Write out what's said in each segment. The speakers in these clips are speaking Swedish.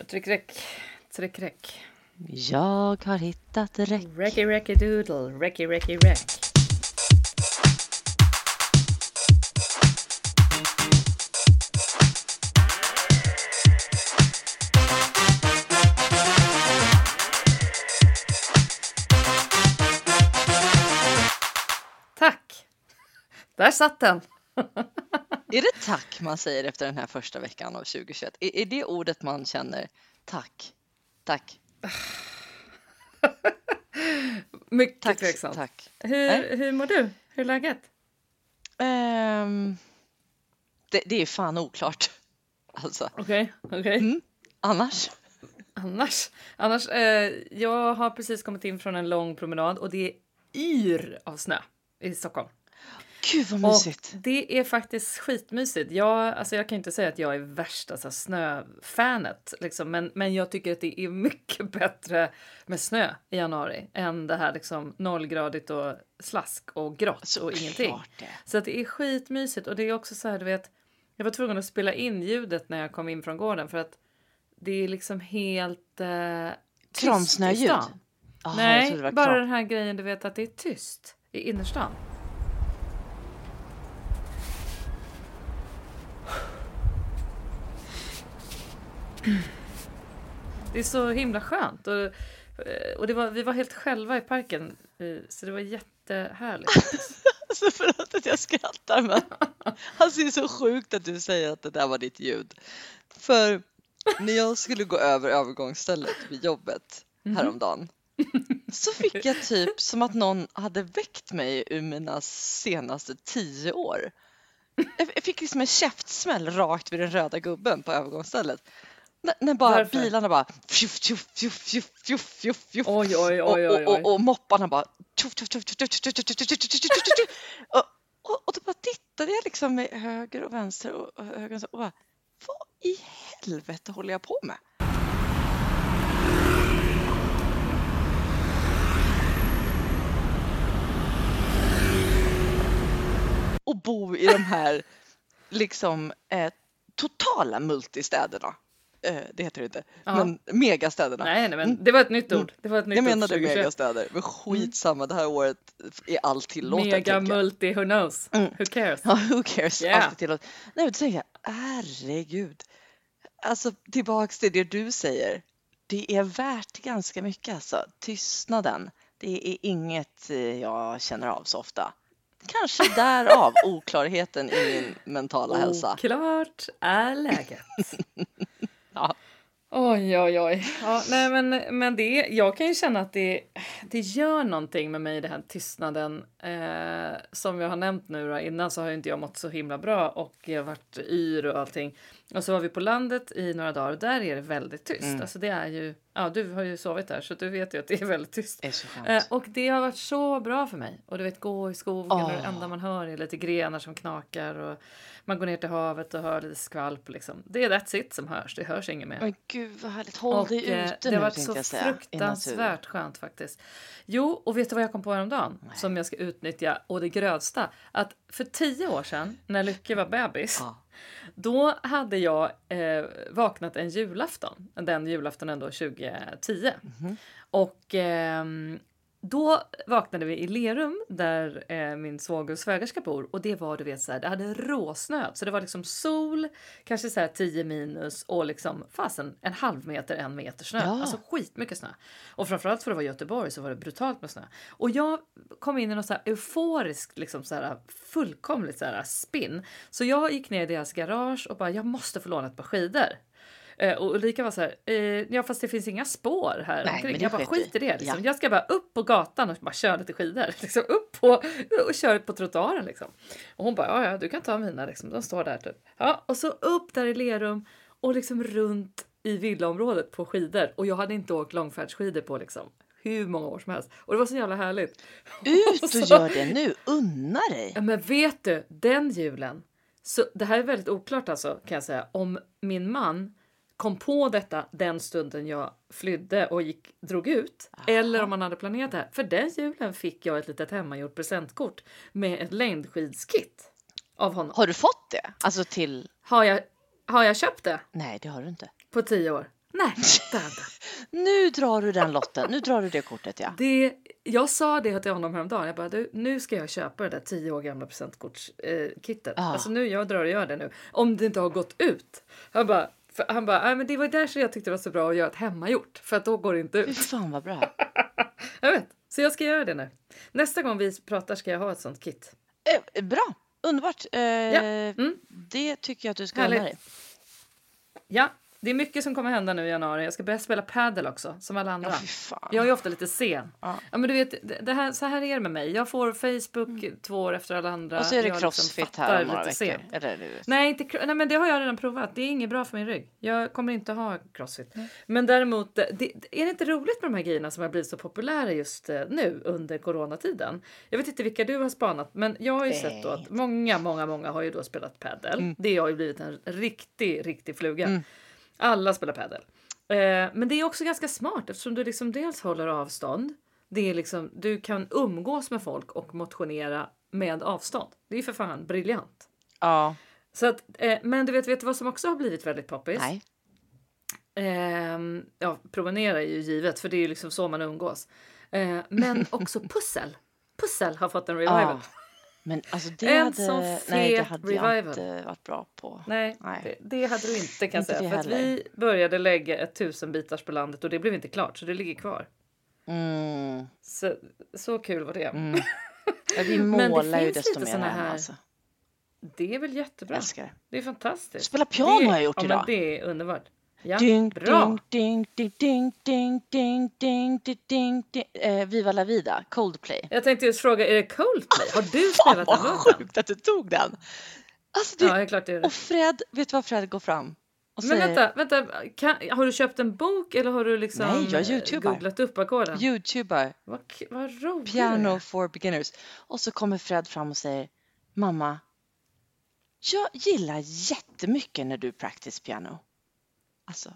Tryck räck. Tryck räck. Jag har hittat räck. Recky recky doodle. Recky recky räck. Tack! Där satt den. Är det tack man säger efter den här första veckan av 2021? Är, är det ordet man känner? Tack. Tack. Mycket Tack. tveksamt. Tack. Hur, Nej. hur mår du? Hur är läget? Ehm, det, det är fan oklart. Alltså, Okej, okej. Mm. annars? Annars, annars eh, jag har precis kommit in från en lång promenad och det är yr av snö i Stockholm. Gud vad Och mysigt. det är faktiskt skitmysigt. Jag, alltså jag kan inte säga att jag är värsta så snöfanet, liksom, men, men jag tycker att det är mycket bättre med snö i januari än det här liksom nollgradigt och slask och grått och ingenting. Så att det är skitmysigt och det är också så här, du vet, jag var tvungen att spela in ljudet när jag kom in från gården för att det är liksom helt eh, jag Nej, bara den här grejen du vet att det är tyst i innerstan. Det är så himla skönt. Och, eh, och det var, vi var helt själva i parken, eh, så det var jättehärligt. Alltså förlåt att jag skrattar men alltså det är så sjukt att du säger att det där var ditt ljud. För när jag skulle gå över övergångsstället vid jobbet häromdagen så fick jag typ som att någon hade väckt mig ur mina senaste tio år. Jag fick liksom en käftsmäll rakt vid den röda gubben på övergångsstället. När, bara Varför? bilarna bara fjuff, fjuff, fjuff, fjuff, fjuff, fjuff, fjuff. Oj, oj, Och, oj, oj, och, och, och mopparna bara tjuff, tjuff, tjuff, tjuff, tjuff, tjuff, tjuff, tjuff, tjuff, tjuff, tjuff, tjuff, tjuff. Och- och, och då bara tittade jag liksom med höger och vänster och, och höger och vänster och bara vad i helvete håller jag på med? Och bo i de här liksom eh, totala multistäderna. Eh, det heter det inte, Ja. men megastäderna. Nej, nej, men det var ett nytt ord. Det var ett nytt Jag menade 2021. megastäder, men skitsamma, det här året är allt tillåtet. Mega multi, who knows? Mm. Who cares? Ja, who cares? Yeah. Allt är tillåtet. Nej, men då tänker jag, herregud. Alltså tillbaks till det du säger. Det är värt ganska mycket alltså. Tystnaden, det är inget eh, jag känner av så ofta. Kanske därav oklarheten i min mentala hälsa. Oklart är läget. Ja. Oj, oj, oj. Ja, nej, men, men det, jag kan ju känna att det, det gör någonting med mig, den här tystnaden. Eh, som jag har nämnt nu då, innan så har ju inte jag mått så himla bra och jag har varit yr och allting. Och så var vi på landet i några dagar och där är det väldigt tyst. Mm. Alltså det är ju, ja du har ju sovit där så du vet ju att det är väldigt tyst. Det är. Eh, och det har varit så bra för mig. Och du vet gå i skogen och det enda man hör är lite grenar som knakar och man går ner till havet och hör lite skvalp liksom. Det är that's it som hörs, det hörs inget mer. Men gud vad härligt. Håll Och, dig eh, ute det nu har varit så fruktansvärt skönt faktiskt. Jo, och vet du vad jag kom på häromdagen som jag ska utnyttja och det grövsta? Att för tio år sedan när Lycke var bebis, Ja. Då hade jag eh, vaknat en julafton, den julaftonen då 2010. Mhm. Och ehm, då vaknade vi i Lerum där eh, min svåger och svägerska bor och det var du vet så här, det hade råsnöat så det var liksom sol, kanske så här 10 minus och liksom fasen en halv meter, en meter snö. Ja. Alltså skitmycket snö. Och framförallt för att vara Göteborg så var det brutalt med snö. Och jag kom in i något så här euforiskt, liksom så här fullkomligt så här spinn. Så jag gick ner i deras garage och bara jag måste få låna ett par skidor. Eh, och Ulrika var så här, eh, ja fast det finns inga spår här Nej, omkring. Jag bara sket i. skit i det. Liksom. Ja. Jag ska bara upp på gatan och bara köra lite skidor. Liksom, upp på, och köra på trottoaren liksom. Och hon bara, ja ja du kan ta mina liksom. De står där typ. Ja, och så upp där i Lerum och liksom runt i villaområdet på skidor. Och jag hade inte åkt långfärdsskidor på liksom hur många år som helst. Och det var så jävla härligt. Ut och så- gör det nu, unna dig. Ja, men vet du, den julen. Så det här är väldigt oklart alltså kan jag säga. Om min man kom på detta den stunden jag flydde och gick, drog ut. Eller om han hade planerat det här. För den julen fick jag ett litet hemmagjort presentkort med ett längdskidskit av honom. Har du fått det? Alltså till... Har jag, har jag köpt det Nej, det har du inte. på tio år? nej. Nu drar du den lotten, nu drar du det kortet ja. Det, jag sa det till honom häromdagen. Jag bara, du, nu ska jag köpa det där 10 år gamla presentkortskittet. Eh. Alltså nu, jag drar och gör det nu. Om det inte har gått ut. Han bara, för, han bara, "Nej, men det var därför jag tyckte det var så bra att göra ett hemmagjort. För att då går det inte Fy ut. fan vad bra. Jag vet. Så jag ska göra det nu. Nästa gång vi pratar ska jag ha ett sånt kit. Eh, bra, underbart. Eh, Mm. Det tycker jag att du ska Härligt. unna dig. Ja, det är mycket som kommer hända nu i januari. Jag ska börja spela padel också, som alla andra. Ja. Jag är ofta lite sen. Ja. Ja, men du vet, det här, så här är det med mig. Jag får Facebook två år efter alla andra. Mm. Och så är det jag liksom crossfit fattar här om några veckor. Eller, Nej, inte, nej, men det har jag redan provat. Det är inget bra för min rygg. Jag kommer inte ha crossfit. Men däremot, det, det- är det inte roligt med de här grejerna som har blivit så populära just eh, nu under coronatiden? Jag vet inte vilka du har spanat, men jag har ju sett då att många, många, många har ju då spelat padel. Det har ju blivit en riktig, riktig fluga. Alla spelar padel. Eh, men det är också ganska smart eftersom du liksom dels håller avstånd. Det är liksom, du kan umgås med folk och motionera med avstånd. Det är ju för fan briljant. Ja, Så att, eh, men du vet, vet du vad som också har blivit väldigt poppis? nej. Ehm, ja, promenera är ju givet för det är ju liksom så man umgås. Eh, men också pussel. Pussel har fått en revival. Ja. Men alltså det En hade, sån nej, det hade jag revival. inte varit bra på. Nej, Nej. Det, det hade du inte kan jag Inte säga. För vi började lägga ett tusen bitars på landet och det blev inte klart så det ligger kvar. Mm. Så, så kul var det. Mm. Ja, vi målar ju desto mer här- alltså. Det är väl jättebra. Jag det. Det är fantastiskt. Spela piano det, har jag gjort ja, idag. Men det är underbart. Ja, Ding, bra. ding, ding, ding, ding, ding, ding, ding, ding, ding. Eh, Viva la vida, Coldplay. Jag tänkte just fråga, är det Coldplay? Har du spelat vad den låten? sjukt att du tog den! Alltså det, Ja, det är klart det är det. Och Fred, vet du vad Fred går fram och Men säger? vänta, vänta kan, har du köpt en bok eller har du liksom Nej, jag eh, googlat upp ackorden? Youtuber, Vad, vad roligt. piano for beginners. Och så kommer Fred fram och säger Mamma, jag gillar jättemycket när du practice piano. Alltså,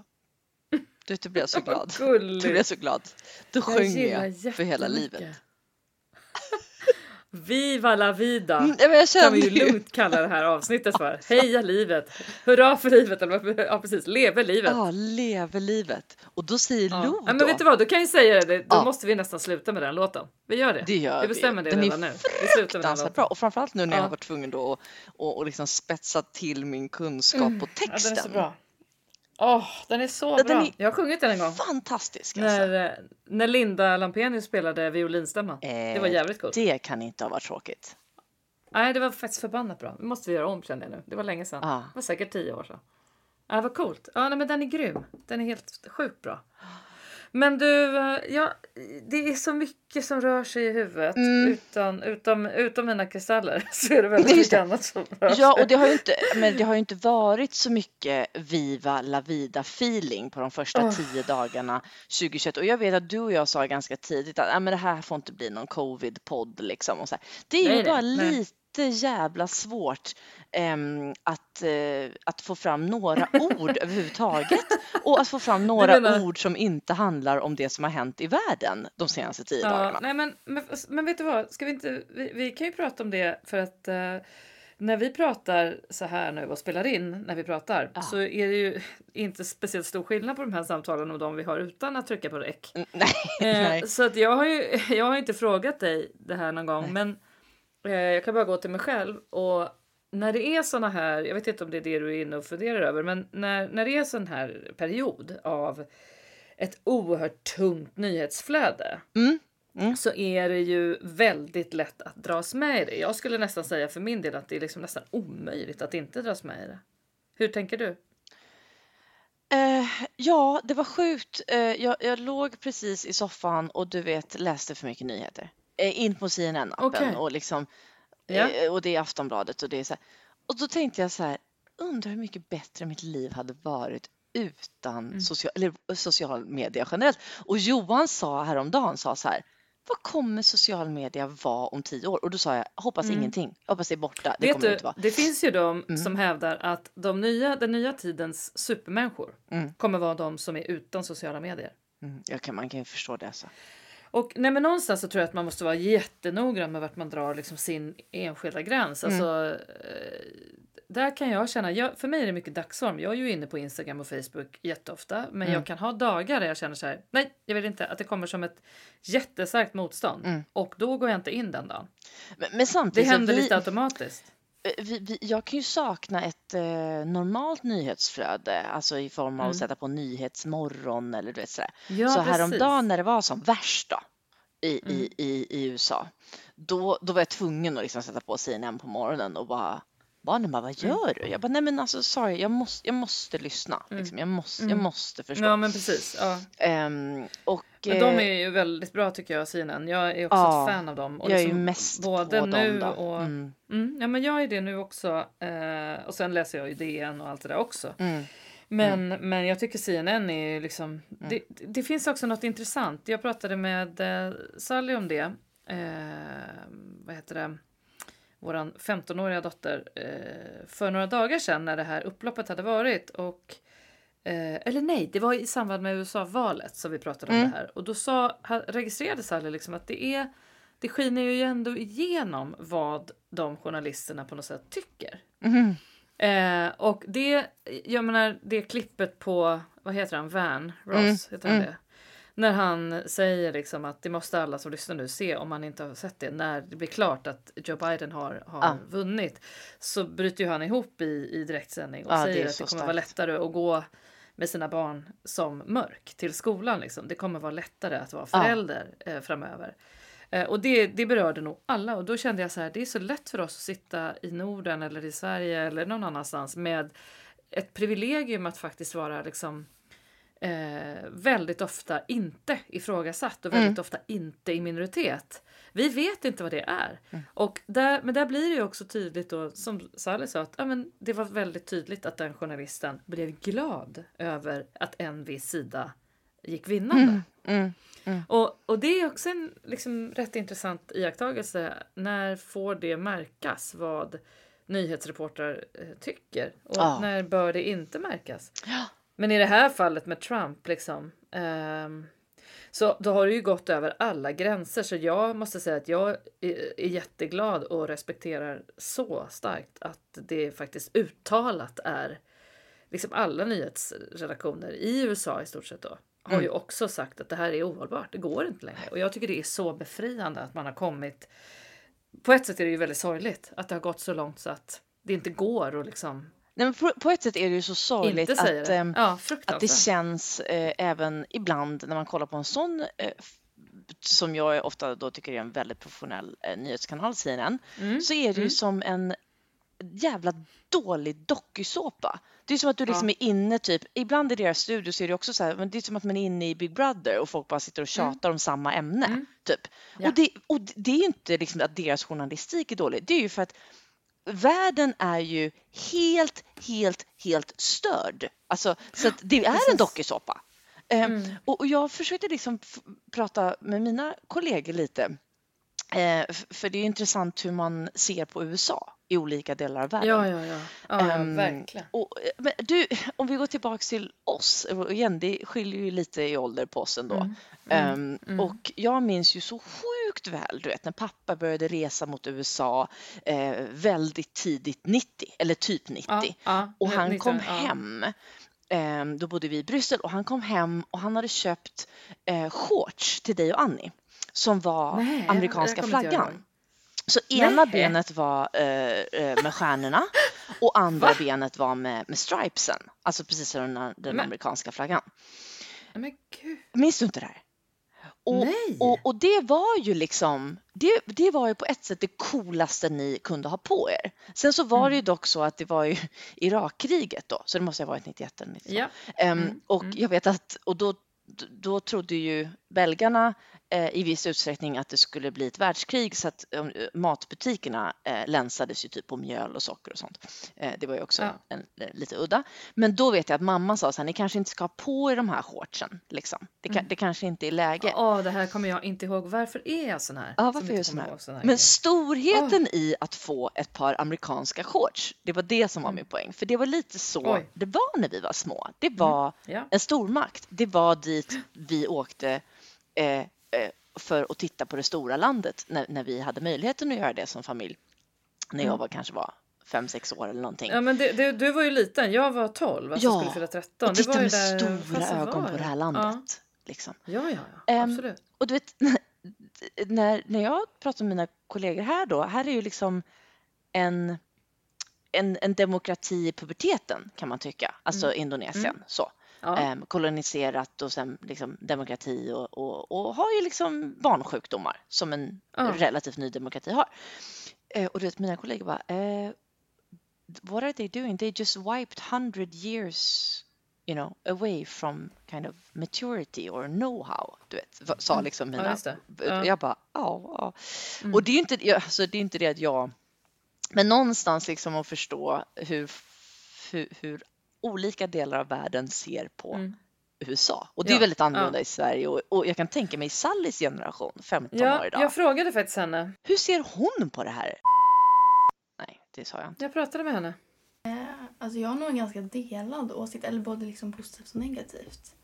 du då blev jag så glad. Då blev jag så glad. Då Jag sjöng jag för hela livet. Viva la vida! Mm, men jag kan vi ju lugnt kalla det här avsnittet för. Heja livet! Hurra för livet! Eller, ja precis, leve livet! Ja, leve livet. Och då säger Ja. Lo Ja, men då, vet du vad, då kan jag säga det. Då Ja. måste vi nästan sluta med den låten. Vi gör det. det gör vi bestämmer det Den redan nu. Vi slutar med den fruktansvärt låten. bra. Och framförallt nu när jag Ja. har varit tvungen då att och, och liksom spetsa till min kunskap på Mm. Ja, den texten. är så bra. Åh, den är så Ja, den bra. är Jag har sjungit den en gång. Fantastisk alltså. När, eh, när Linda Lampenius spelade violinstämma. det var Eh, jävligt coolt. Det kan inte ha varit tråkigt. Nej, det var faktiskt förbannat bra. Det måste vi göra om kände jag nu. Det var länge sedan. Ja. Det var säkert tio år sedan. Ja, vad coolt. Ja, nej, men den är grym. Den är helt sjukt bra. Men du, ja, det är så mycket som rör sig i huvudet. Mm. Utan, utom, utom mina kristaller så är det väldigt mycket annat som rör Ja, sig. och det har ju inte, men det har ju inte varit så mycket Viva la vida feeling på de första Åh. tio dagarna 2021. Och jag vet att du och jag sa ganska tidigt att "Nej, men det här får inte bli någon covid-podd liksom. Och så här. Det är ju Nej, bara nej. lite jävla svårt ehm, att, eh, att få fram några ord överhuvudtaget och att få fram några menar- ord som inte handlar om det som har hänt i världen de senaste tio Ja, dagarna. nej, men, men, men vet du vad? Ska vi, inte, vi, vi kan ju prata om det för att eh, när vi pratar så här nu och spelar in när vi pratar Ja. så är det ju inte speciellt stor skillnad på de här samtalen och de vi har utan att trycka på rec. Mm, Nej, Eh, nej. så att jag har ju jag har inte frågat dig det här någon gång, Nej. men eh, jag kan bara gå till mig själv och när det är såna här, jag vet inte om det är det du är inne och funderar över, men när, när det är sån här period av ett oerhört tungt nyhetsflöde Mm, mm. så är det ju väldigt lätt att dras med i det. Jag skulle nästan säga för min del att det är liksom nästan omöjligt att inte dras med i det. Hur tänker du? Eh, ja, det var sjukt. Eh, jag, jag låg precis i soffan och du vet läste för mycket nyheter. Eh, in på CNN-appen Okej. och liksom eh, och det är Aftonbladet och det är så här. Och då tänkte jag så här, undrar hur mycket bättre mitt liv hade varit utan Mm. social, eller social media generellt. Och Johan sa häromdagen, sa så här, vad kommer social media vara om tio år? Och då sa jag, hoppas Mm. ingenting. Hoppas det är borta. Det Vet kommer det du, vara. det finns ju de Mm. som hävdar att de nya, den nya tidens supermänniskor Mm. kommer vara de som är utan sociala medier. Mm, jag kan, man kan ju förstå det. Så. Och nej, men någonstans så tror jag att man måste vara jättenoggrann med vart man drar liksom sin enskilda gräns. Mm. Alltså, eh, där kan jag känna, jag, för mig är det mycket dagsform. Jag är ju inne på Instagram och Facebook jätteofta, men Mm. jag kan ha dagar där jag känner så här, nej, jag vill inte att det kommer som ett jättestarkt motstånd Mm. och då går jag inte in den dagen. Men, men Det samtidigt, så händer vi, lite automatiskt. Eh, vi, vi, jag kan ju sakna ett eh, normalt nyhetsflöde, alltså i form av att Mm. sätta på Nyhetsmorgon eller du vet sådär. Ja, så precis. häromdagen när det var som värst då i, Mm. i, i, i USA, då, då var jag tvungen att liksom sätta på CNN på morgonen och bara Barnen bara, vad Mm. gör du? Jag bara, nej men alltså sorry, jag måste, jag måste lyssna. Mm. Liksom, jag, måste, jag Mm. måste förstå. Ja, men precis. Ja. Ehm, och, Men de eh, är ju väldigt bra tycker jag, CNN. Jag är också Ja, ett fan av dem. Och jag är ju liksom mest både på nu dem då. och... Mm, Mm, ja, men jag är det nu också. Eh, och sen läser jag ju DN och allt det där också. mm, Men, men jag tycker CNN är liksom... Det, det finns också något intressant. Jag pratade med eh, Sally om det. Eh, vad heter det? Våran 15-åriga dotter. Eh, för några dagar sedan när det här upploppet hade varit. Och, eh, eller nej, det var i samband med USA-valet som vi pratade om Mm. det här. Och då sa, registrerade Sally liksom att det är... Det skiner ju ändå igenom vad de journalisterna på något sätt tycker. mhm. Eh, och det, jag menar det klippet på, vad heter han, Van Ross, Mm, heter han mm. det? När han säger liksom att det måste alla som lyssnar nu se om man inte har sett det. När det blir klart att Joe Biden har, har Ja. vunnit så bryter ju han ihop i, i direktsändning och det säger är att det kommer vara starkt. lättare att gå med sina barn som mörk till skolan. Liksom. Det kommer vara lättare att vara Ja. förälder eh, framöver. Eh, och det, det berörde nog alla och då kände jag så här, det är så lätt för oss att sitta i Norden eller i Sverige eller någon annanstans med ett privilegium att faktiskt vara liksom eh, väldigt ofta inte ifrågasatt och väldigt Mm. ofta inte i minoritet. Vi vet inte vad det är. Mm. Och där, men där blir det ju också tydligt då, som Sally sa, att ja, men det var väldigt tydligt att den journalisten blev glad över att en viss sida gick vinnande. Mm, mm. Och, och det är också en liksom, rätt intressant iakttagelse. När får det märkas vad nyhetsreportrar eh, tycker? Och Ja. när bör det inte märkas? Ja. Men i det här fallet med Trump, liksom, ehm, så då har det ju gått över alla gränser. Så jag måste säga att jag är, är jätteglad och respekterar så starkt att det faktiskt uttalat är liksom alla nyhetsredaktioner i USA i stort sett då har Mm. ju också sagt att det här är ohållbart. Det går inte längre. Och jag tycker det är så befriande att man har kommit. På ett sätt är det ju väldigt sorgligt att det har gått så långt så att det inte går att liksom Nej, men på, ett sätt är det ju så sorgligt att, det. ehm, ja, att det känns eh, även ibland när man kollar på en sån eh, som jag ofta då tycker är en väldigt professionell eh, nyhetskanal, CNN, Mm. så är det ju Mm. som en jävla dålig dokusåpa. Det är som att du liksom Ja. är inne typ, ibland i deras studio så är det också så här, men det är som att man är inne i Big Brother och folk bara sitter och tjatar om samma ämne. Mm. Typ. Ja. Och, det, och det är ju inte liksom att deras journalistik är dålig, det är ju för att världen är ju helt, helt, helt störd. Alltså, så det är en Precis. dokusåpa. Eh, Mm. och, och jag försökte liksom prata med mina kollegor lite. Eh, f- för det är intressant hur man ser på USA i olika delar av världen. Ja, ja, ja. ja, ja Ehm, verkligen. Och, men du, om vi går tillbaks till oss, igen det skiljer ju lite i ålder på oss ändå. Mm. Ehm, mm. Och jag minns ju så sjukt väl, du vet, när pappa började resa mot USA eh, väldigt tidigt 90, eller typ 90. Ja, ja, Och han ni kom tar- ja. hem. ehm, Då bodde vi i Bryssel och han kom hem och han hade köpt eh, shorts till dig och Annie som var Nej, amerikanska flaggan. Så ena Nej. benet var eh, eh, med stjärnorna och andra Va? benet var med, med stripesen, alltså precis som den, den amerikanska flaggan. Men. Minns du inte det här? Och, och, och det var ju liksom, det, det var ju på ett sätt det coolaste ni kunde ha på er. Sen så var det ju Mm. dock så att det var ju Irakkriget då, så det måste ha varit 91 eller 92. Ja. Ehm, Mm, och mm. jag vet att, och då, då trodde ju belgarna eh, i viss utsträckning att det skulle bli ett världskrig så att eh, matbutikerna eh, länsades ju typ på mjöl och socker och sånt. Det var ju också Ja. en, en, lite udda. Men då vet jag att mamma sa så här, ni kanske inte ska ha på er de här shortsen. Liksom. Det, Mm. det kanske inte är läge. Åh, det här kommer jag inte ihåg. Varför är jag sån här? Ja, varför är du sån här? sån här Men storheten i att få ett par amerikanska shorts, det var det som var Mm. min poäng. För det var lite så Oj. det var när vi var små. Det var Ja. en stormakt. Det var dit vi åkte för att titta på det stora landet när, när vi hade möjligheten att göra det som familj. När jag Mm. var, kanske var fem sex år eller någonting. Ja, men det, det, du var ju liten, jag var 12, alltså Ja, skulle fylla 13. och det titta var med där, stora ögon var på det här landet. Liksom. Ja, ja, ja, Ehm, absolut. Och du vet, när, när jag pratar med mina kollegor här då, här är ju liksom en, en, en demokrati i puberteten kan man tycka, alltså Indonesien så. Ja. Ehm, koloniserat och sen liksom demokrati och, och, och har ju liksom barnsjukdomar som en Ja. relativt ny demokrati har. Eh, och du vet mina kollegor bara, eh, what are they doing? They just wiped hundred years you know, away from kind of maturity or know-how, du vet, sa liksom Mm. Ja, mina... Ja. Mm. Jag bara, ja, ja. Och det är ju inte, ja, alltså, det är inte det att jag... Men någonstans liksom att förstå hur, hur, hur olika delar av världen ser på Mm. USA. Och det är Ja, väldigt annorlunda ja. i Sverige och, och jag kan tänka mig Sallys generation, 15 Ja, år idag. jag frågade faktiskt henne. Hur ser hon på det här? Nej, det sa jag inte. Jag pratade med henne. Alltså jag har nog en ganska delad åsikt, eller både liksom positivt och negativt.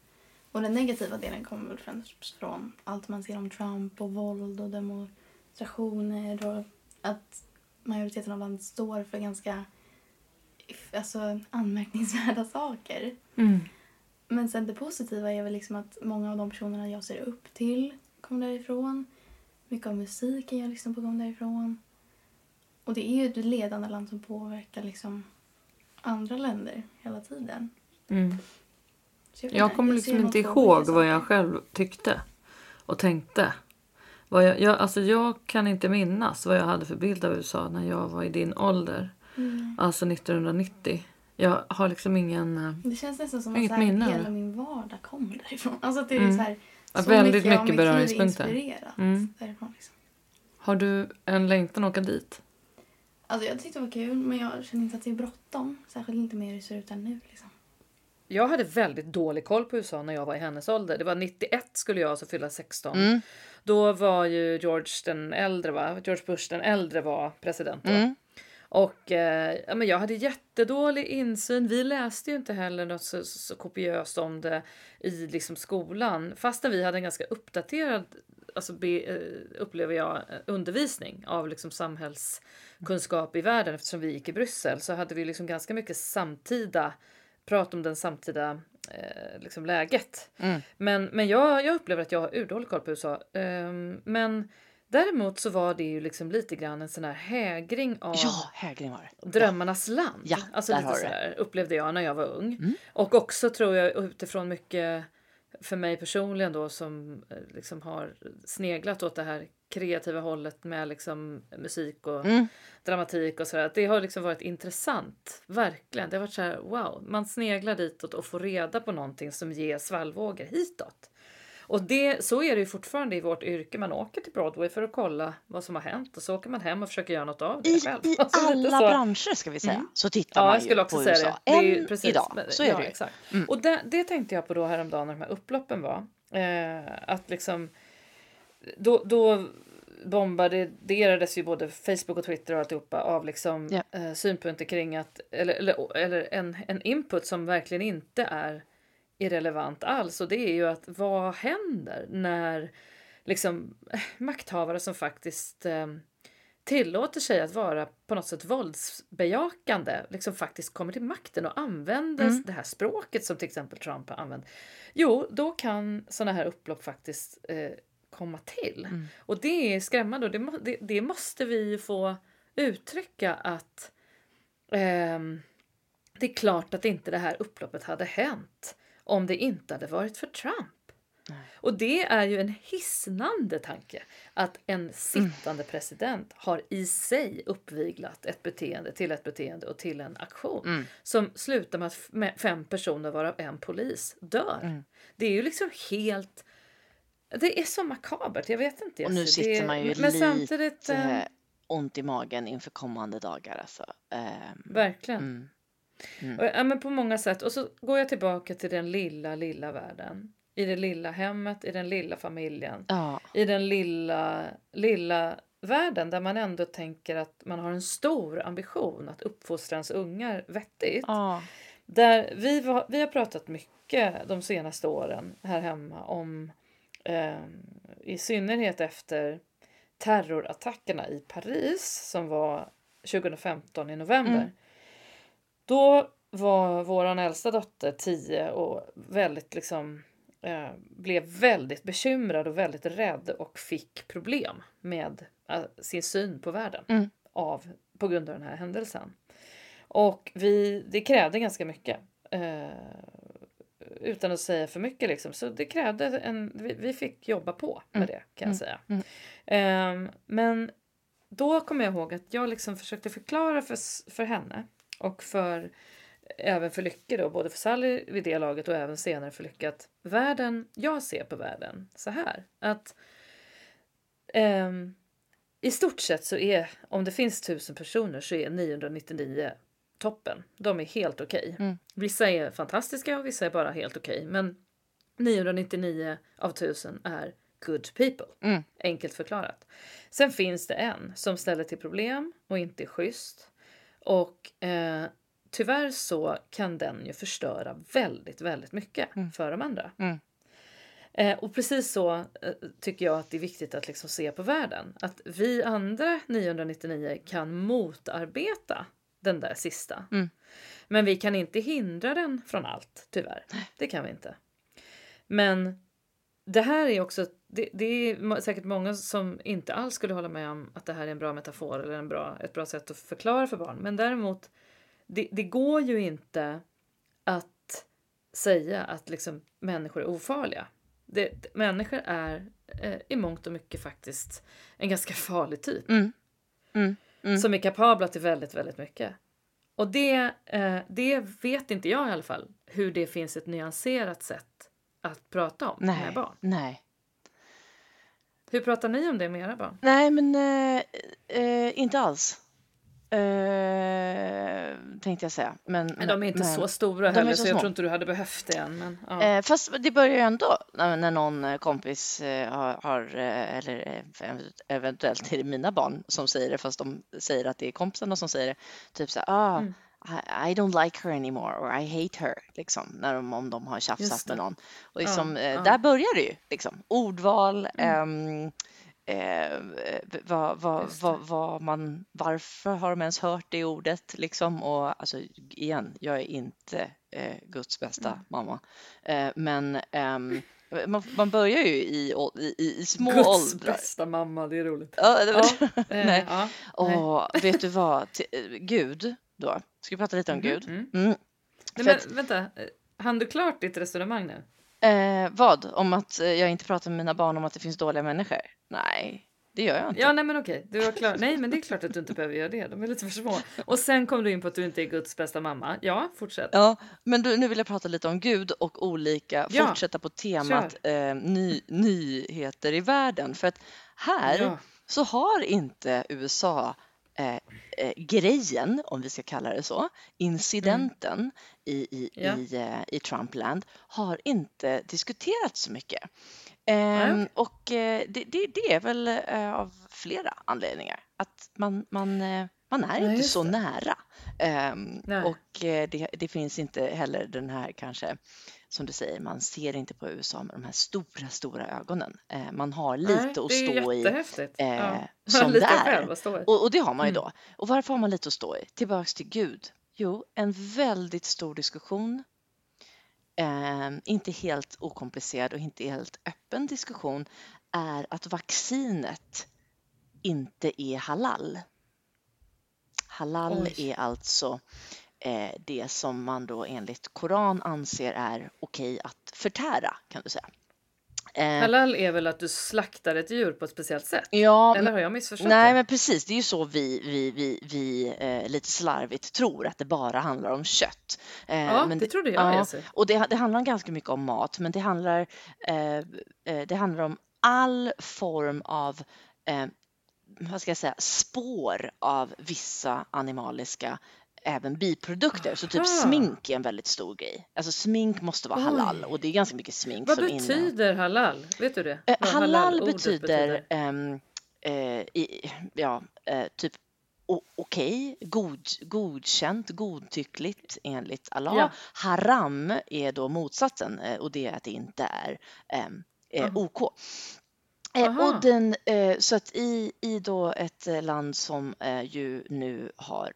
Och den negativa delen kommer väl främst från allt man ser om Trump och våld och demonstrationer och att majoriteten av landet står för ganska alltså, anmärkningsvärda saker. Men sen det positiva är väl liksom att många av de personerna jag ser upp till kommer därifrån. Mycket av musiken jag lyssnar på kommer därifrån. Och det är ju ett ledande land som påverkar liksom andra länder hela tiden. Vet Jag inte, kommer liksom inte ihåg vad jag själv tyckte och tänkte. Vad jag, jag, alltså jag kan inte minnas vad jag hade för bild av USA när jag var i din ålder. Mm. Alltså 1990. Jag har liksom ingen... eh, Det känns nästan som att så här, minne, hela min vardag kommer därifrån. Alltså att det är Mm. så här, så väldigt mycket mycket beröringspunkter. Mm. därifrån. Liksom. Har du en längtan att åka dit? Alltså jag tyckte det var kul men jag känner inte att det är bråttom. Särskilt inte med hur det ser ut här nu. Liksom. Jag hade väldigt dålig koll på USA när jag var i hennes ålder. Det var 91 skulle jag alltså fylla 16. Mm. Då var ju George den äldre, va? George Bush den äldre var president då. Mm. Och eh, ja, men jag hade jättedålig insyn. Vi läste ju inte heller något så, så kopiöst om det i liksom skolan. Fastän vi hade en ganska uppdaterad, alltså be, eh, upplever jag, eh, undervisning av liksom samhällskunskap i världen eftersom vi gick i Bryssel så hade vi liksom ganska mycket samtida prat om den samtida eh, liksom läget. Mm. Men, men jag, jag upplever att jag har urdålig koll på USA. Ehm, men däremot så var det ju liksom lite grann en sån här hägring av Ja, Hägring var det. drömmarnas land. Ja, alltså lite det. sådär upplevde jag när jag var ung. Mm. Och också tror jag utifrån mycket för mig personligen då som eh, liksom har sneglat åt det här kreativa hållet med liksom musik och Mm. dramatik och sådär. Det har liksom varit intressant. Verkligen. Det har varit så här wow. Man sneglar ditåt och får reda på någonting som ger svallvågor hitåt. Och det, så är det ju fortfarande i vårt yrke. Man åker till Broadway för att kolla vad som har hänt och så åker man hem och försöker göra något av det I, själv. I Alltså, alla branscher ska vi säga Mm. så tittar Ja, man jag skulle också på säga USA. det. det är ju, precis, idag, så är ja, det ju. Exakt. Mm. Och det, det tänkte jag på då häromdagen när de här upploppen var. Eh, att liksom, då, då bombarderades ju både Facebook och Twitter och alltihopa av liksom, Ja. eh, synpunkter kring att, eller, eller, eller en, en input som verkligen inte är irrelevant alls. Och det är ju att vad händer när liksom, eh, makthavare som faktiskt eh, tillåter sig att vara på något sätt våldsbejakande liksom faktiskt kommer till makten och använder Mm. det här språket som till exempel Trump har använt. Jo, då kan såna här upplopp faktiskt eh, komma till. Mm. Och det är skrämmande och det, det, det måste vi få uttrycka att ehm, det är klart att inte det här upploppet hade hänt om det inte hade varit för Trump. Nej. Och det är ju en hisnande tanke att en sittande president har i sig uppviglat ett beteende till ett beteende och till en aktion Mm. som slutar med att fem personer varav en polis dör. Mm. Det är ju liksom helt... Det är så makabert, jag vet inte. Och nu sitter det, man ju men lite samtidigt, eh, ont i magen inför kommande dagar. Alltså. Ehm, verkligen. Mm. Och, ja, men på många sätt. Och så går jag tillbaka till den lilla, lilla världen. I det lilla hemmet, i den lilla familjen. Ja, I den lilla, lilla världen där man ändå tänker att man har en stor ambition att uppfostra ens ungar vettigt. ja. Där vi, var, vi har pratat mycket de senaste åren här hemma om eh, i synnerhet efter terrorattackerna i Paris som var 2015 i november. Mm. Då var våran äldsta dotter 10 och väldigt liksom eh, blev väldigt bekymrad och väldigt rädd och fick problem med eh, sin syn på världen Mm. av, på grund av den här händelsen. Och vi, det krävde ganska mycket. Eh, utan att säga för mycket liksom. Så det krävde en, vi, vi fick jobba på med Mm. det kan jag Mm. säga. Mm. Ehm, men då kommer jag ihåg att jag liksom försökte förklara för, för henne och för även för Lycke då, både för Sally vid det laget och även senare för Lycke att världen, jag ser på världen så här att ehm, i stort sett så är, om det finns tusen personer så är 999 toppen. De är helt okej. Mm. Vissa är fantastiska och vissa är bara helt okej. Men 999 av tusen är good people. Mm. Enkelt förklarat. Sen finns det en som ställer till problem och inte är schysst. Och eh, tyvärr så kan den ju förstöra väldigt, väldigt mycket Mm. för de andra. Mm. Eh, och precis så eh, tycker jag att det är viktigt att liksom se på världen. Att vi andra 999 kan motarbeta den där sista. Mm. Men vi kan inte hindra den från allt, tyvärr. Det kan vi inte. Men det här är också, det, det är säkert många som inte alls skulle hålla med om att det här är en bra metafor eller en bra, ett bra sätt att förklara för barn. Men däremot, det, det går ju inte att säga att liksom människor är ofarliga. Det, människor är eh, i mångt och mycket faktiskt en ganska farlig typ Mm. Mm. Mm. som är kapabla till väldigt, väldigt mycket. Och det, eh, det vet inte jag i alla fall, hur det finns ett nyanserat sätt att prata om Nej. med barn. Nej. Hur pratar ni om det med era barn? Nej, men eh, eh, inte alls. Eh, tänkte jag säga. Men, Men de är inte men, så stora de är heller, så så jag tror inte du hade behövt det än. Men, ja. Eh, fast det börjar ju ändå när, när någon eh, kompis eh, har, har eh, eller eventuellt är det mina barn som säger det fast de säger att det är kompisarna som säger det. Typ så här, ah, Mm. I, I don't like her anymore or I hate her. Liksom, när de, om de har tjafsat med någon. Och Ja, liksom, eh, ja. där börjar det ju. Liksom. Ordval, Mm. ehm, eh, vad, vad, vad, vad man, varför har de ens hört det ordet? Liksom? Och alltså, igen, jag är inte eh, Guds bästa Mm. mamma. Eh, men ehm, man, man börjar ju i, i, i, små Guds åldrar. bästa mamma, det är roligt. Ja, det var, Ja, eh, Nej. ja, nej. och vet du vad? T- eh, Gud då? Ska vi prata lite om Mhm, Gud? mm. Mm. Nej, men att- vänta, hann du klart ditt resonemang nu? Eh, vad? Om att eh, jag inte pratar med mina barn om att det finns dåliga människor? Nej, det gör jag inte. Ja, nej men okej, du var klar. Nej, men det är klart att du inte behöver göra det. De är lite för små. Och sen kom du in på att du inte är Guds bästa mamma. Ja, fortsätt. Ja, men du, nu vill jag prata lite om Gud och olika, Ja, fortsätta på temat eh, ny, nyheter i världen. För att här Ja. så har inte USA eh, eh, grejen, om vi ska kalla det så, incidenten i, i, Ja. i, eh, i Trumpland har inte diskuterats så mycket. Okej. och eh, det, det, det är väl eh, av flera anledningar. Att man, man, man är Nej, inte så det. nära. Ehm, och det, det finns inte heller den här kanske, som du säger, man ser inte på USA med de här stora, stora ögonen. Eh, man har lite Nej, att det är stå i. eh, ja. som lite där. själv att. Och, och det har man ju Mm. då. Och varför har man lite att stå i? Tillbaks till Gud. Jo, en väldigt stor diskussion. Eh, inte helt okomplicerad och inte helt öppen diskussion är att vaccinet inte är halal. Halal Oj. är alltså eh, det som man då enligt Koran anser är okej att förtära kan du säga. Eh, Halal är väl att du slaktar ett djur på ett speciellt sätt? ja, Eller har jag missförstått Nej, det? men precis. Det är ju så vi, vi, vi, vi eh, lite slarvigt tror att det bara handlar om kött. Eh, Ja, men det trodde jag. ja, och det, det handlar ganska mycket om mat, men det handlar, eh, eh, det handlar om all form av eh, vad ska jag säga, spår av vissa animaliska även biprodukter. Så typ Aha. smink är en väldigt stor grej. Alltså smink måste vara Oj. halal och det är ganska mycket smink Vad som betyder halal? Vet du det? Eh, Vad halal halalordet betyder, ehm, eh, i, ja, eh, typ okej, god, godkänt, godtyckligt enligt Allah. Ja. Haram är då motsatsen eh, och det är att det inte är ehm, eh. OK. Eh, Aha. och den, eh, så att i, i då ett land som ju nu har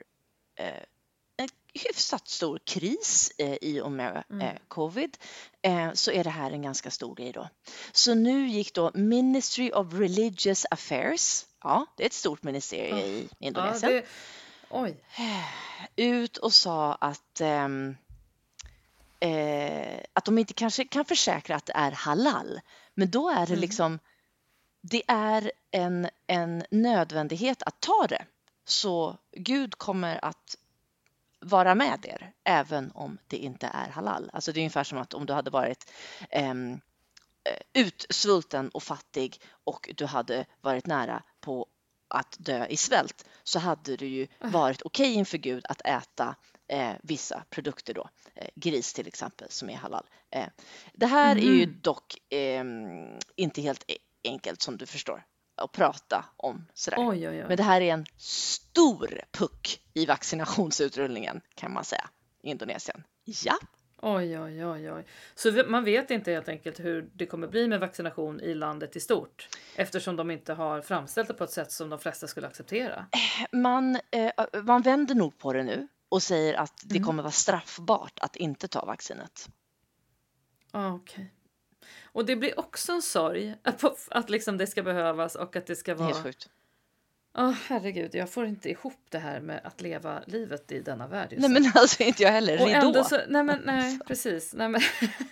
hyfsat stor kris eh, i och med Mm. eh, covid eh, så är det här en ganska stor grej då. Så nu gick då Ministry of Religious Affairs, ja det är ett stort ministerium Ja. i Ja, Indonesien, det, oj. ut och sa att ehm, eh, att de inte kanske kan försäkra att det är halal. Men då är det Mm. liksom, det är en, en nödvändighet att ta det. Så Gud kommer att vara med er även om det inte är halal. Alltså det är ungefär som att om du hade varit ehm, eh, utsvulten och fattig och du hade varit nära på att dö i svält så hade det ju Ah. varit okej inför Gud att äta eh, vissa produkter då, eh, gris till exempel som är halal. Eh, det här är ju Mhm. dock ehm, inte helt e- enkelt som du förstår att prata om sådär. Oj, oj, oj. Men det här är en stor puck i vaccinationsutrullningen kan man säga i Indonesien. Ja, Oj, oj, oj, oj. Så man vet inte helt enkelt hur det kommer bli med vaccination i landet i stort eftersom de inte har framställt det på ett sätt som de flesta skulle acceptera. man, eh, man vänder nog på det nu och säger att det Mm. kommer vara straffbart att inte ta vaccinet. Ah, okej. Och det blir också en sorg att, att liksom det ska behövas och att det ska Det är vara... sjukt. Åh herregud, jag får inte ihop det här med att leva livet i denna värld. just Nej men alltså inte jag heller. Och ändå så, nej men nej precis. Nej, men,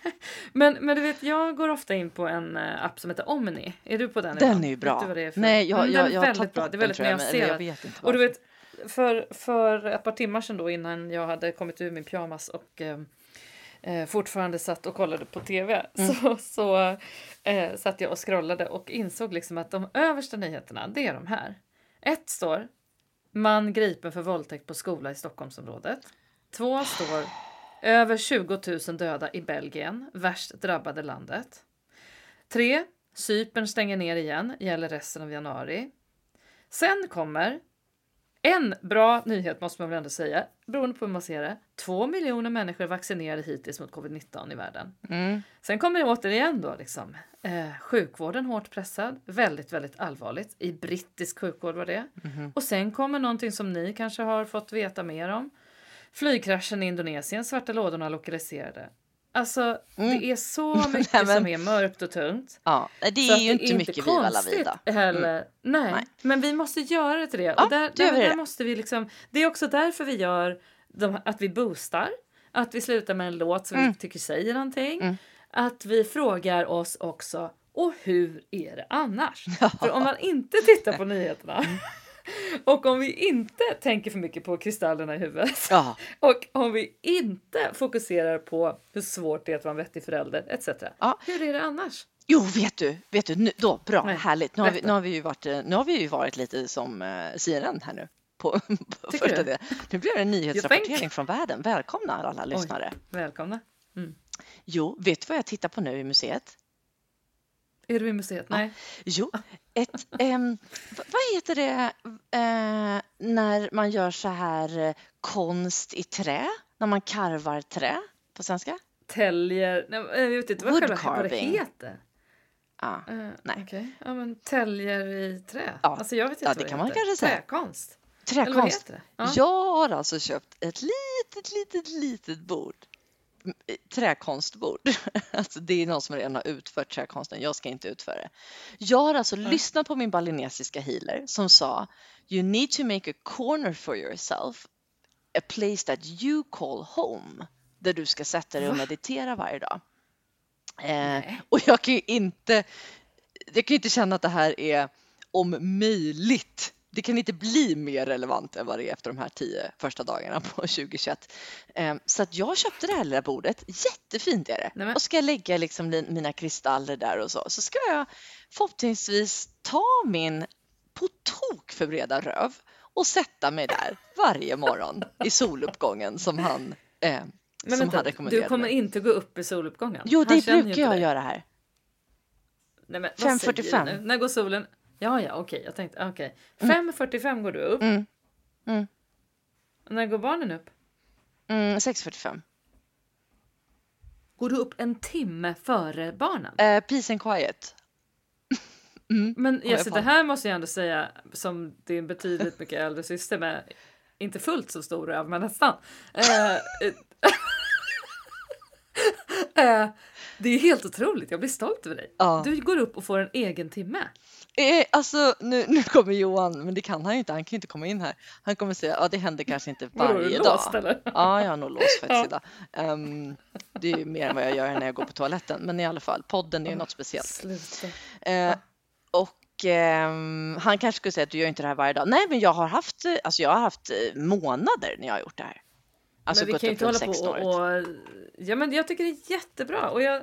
men, men du vet, jag går ofta in på en eh, app som heter Omni. Är du på den? Den ibland? är ju bra. du vad det är? Nej, jag, Mm, jag, den är jag har väldigt bra. Det är den, väldigt nyanserat. vet inte Och du vet, för, för ett par timmar sedan då innan jag hade kommit ur min pyjamas och eh, eh, fortfarande satt och kollade på tv Mm. så, så eh, satt jag och scrollade och insåg liksom att de översta nyheterna, det är de här. Ett står man gripen för våldtäkt på skola i Stockholmsområdet. Två står över 20 000 döda i Belgien, värst drabbade landet. Tre Cypern stänger ner igen, gäller resten av januari. Sen kommer en bra nyhet måste man väl ändå säga, beroende på hur man ser det. Två miljoner människor vaccinerade hittills mot covid-19 i världen. Mm. Sen kommer det återigen då liksom. Eh, sjukvården hårt pressad, väldigt, väldigt allvarligt. I brittisk sjukvård var det. Mhm. Och sen kommer någonting som ni kanske har fått veta mer om. Flygkraschen i Indonesien, svarta lådorna lokaliserade. Alltså, Mm. det är så mycket Nej, men- som är mörkt och tungt. Ja, det är ju inte mycket Viva la konstigt vida. Mm. Heller. Nej. Nej. men vi måste göra det till det. Ja, och där, där, vi där det. måste vi liksom, det är också därför vi gör de, att vi boostar. Att vi slutar med en låt som Mm. vi tycker säger någonting. Mm. Att vi frågar oss också, och hur är det annars? För om man inte tittar på nyheterna Mm. och om vi inte tänker för mycket på kristallerna i huvudet Ja, och om vi inte fokuserar på hur svårt det är att vara en vettig förälder etc. Ja. Hur är det annars? jo vet du, vet du, nu, då, bra, Nej, härligt. Nu har, vi, nu, har vi ju varit, eh, nu har vi ju varit lite som uh, CNN här nu. På, på första delen. Nu blir det en nyhetsrapportering från världen. Välkomna alla lyssnare. Välkomna. Jo, vet du vad jag tittar på nu i museet? Är du i museet? Nej. Jo, ett, v- vad heter det eh, när man gör så här eh, konst i trä? När man karvar trä på svenska? Täljer... Nej, jag vet inte vad, själva, vad det heter. Ja. Uh, Nej. Okej. Ja, men täljer i trä. Ja. Alltså jag vet inte Ja, vad det det kan man kanske säga. Träkonst. Träkonst. det? Jag har alltså köpt ett litet, litet, litet bord. Träkonstbord. Alltså det är någon som redan har utfört träkonsten. Jag ska inte utföra det. Jag har alltså lyssnat på min balinesiska healer som sa You need to make a corner for yourself. A place that you call home. Där du ska sätta dig och meditera varje dag. Eh, och jag kan ju inte, jag kan ju inte känna att det här är om möjligt. Det kan inte bli mer relevant än vad det är efter de här tio första dagarna på 2021. Eh, Så att jag köpte det här lilla bordet. Jättefint är det. Nej, Och ska jag lägga liksom li- mina kristaller där och så. Så ska jag förhoppningsvis ta min på tok för breda röv och sätta mig där varje morgon i soluppgången som han eh, Men som vänta, han du rekommenderade kommer mig. inte gå upp i soluppgången? Jo, det brukar jag dig. göra här. Nej, men, vad säger du 5.45. nu? När går solen? Ja, ja, okej. jag tänkte, okej. 5.45 går du upp. Mm. Mm. När går barnen upp? Mm, 6.45. Går du upp en timme före barnen? Eh, peace and quiet. Mm. Men jag Jesse, det här måste jag ändå säga som din betydligt mycket äldre syster med inte fullt så stor röv, men nästan. Eh, eh, det är helt otroligt, jag blir stolt över dig. Ja. Du går upp och får en egen timme. Eh, alltså nu, nu kommer Johan, men det kan han ju inte. Han kan ju inte komma in här. Han kommer säga, ja det händer kanske inte varje låst, dag. eller? Ja, jag har nog låst faktiskt Ja. idag. Ehm, det är ju mer än vad jag gör när jag går på toaletten. Men i alla fall, podden är ju något speciellt. Eh, och ehm, han kanske skulle säga att du gör inte det här varje dag. Nej, men jag har haft, eh, alltså jag har haft eh, månader när jag har gjort det här. Alltså men vi kan ju inte hålla på 16-året. och, och... Ja, men jag tycker det är jättebra. Och jag...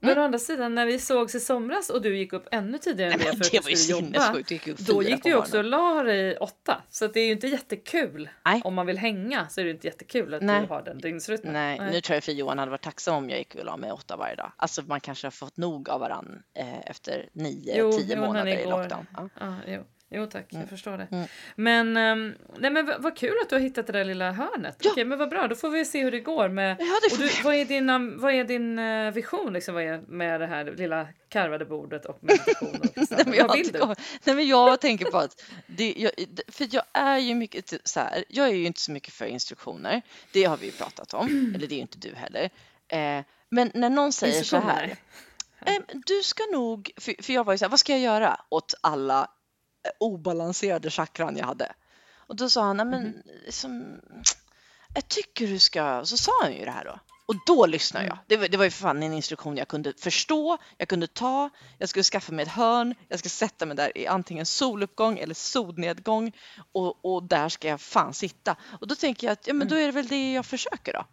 Men å andra sidan, när vi sågs i somras och du gick upp ännu tidigare än Nej, det för att du skulle jobba. gick Då gick du också och la dig åtta. Så att det är ju inte jättekul. Nej. Om man vill hänga så är det inte jättekul att Nej. du har den dygnsrytmen. Nej, nu tror jag för Johan hade varit tacksam om jag gick och la mig åtta varje dag. Alltså man kanske har fått nog av varann eh, efter nio, Jo, tio månader i lockdown. Ja. Ja, jo. tack, jag förstår det. Mm. Men, ehm, nej, men vad, kul att du har hittat det där lilla hörnet. Ja. Okej, men vad bra, då får vi se hur det går med... Ja, det Och du, vad är din, am- vad är din eh, vision liksom, vad är med det här lilla karvade bordet och meditation? Och Nej, men jag, vad vill du? Nej, men jag tänker på att det, jag, för jag är ju mycket så här. Jag är ju inte så mycket för instruktioner. Det har vi ju pratat om, eller det är ju inte du heller. Eh, men när någon säger så här. nej. Eh, du ska nog, för, för jag var ju så här, vad ska jag göra åt alla obalanserade chakran jag hade? Och då sa han, nej men Mhm. liksom, jag tycker du ska, så sa han ju det här då. Och då lyssnade jag. Det var, det var ju för fan en instruktion jag kunde förstå, jag kunde ta, jag skulle skaffa mig ett hörn, jag ska sätta mig där i antingen soluppgång eller solnedgång och, och där ska jag fan sitta. Och då tänker jag att ja, men då är det väl det jag försöker då.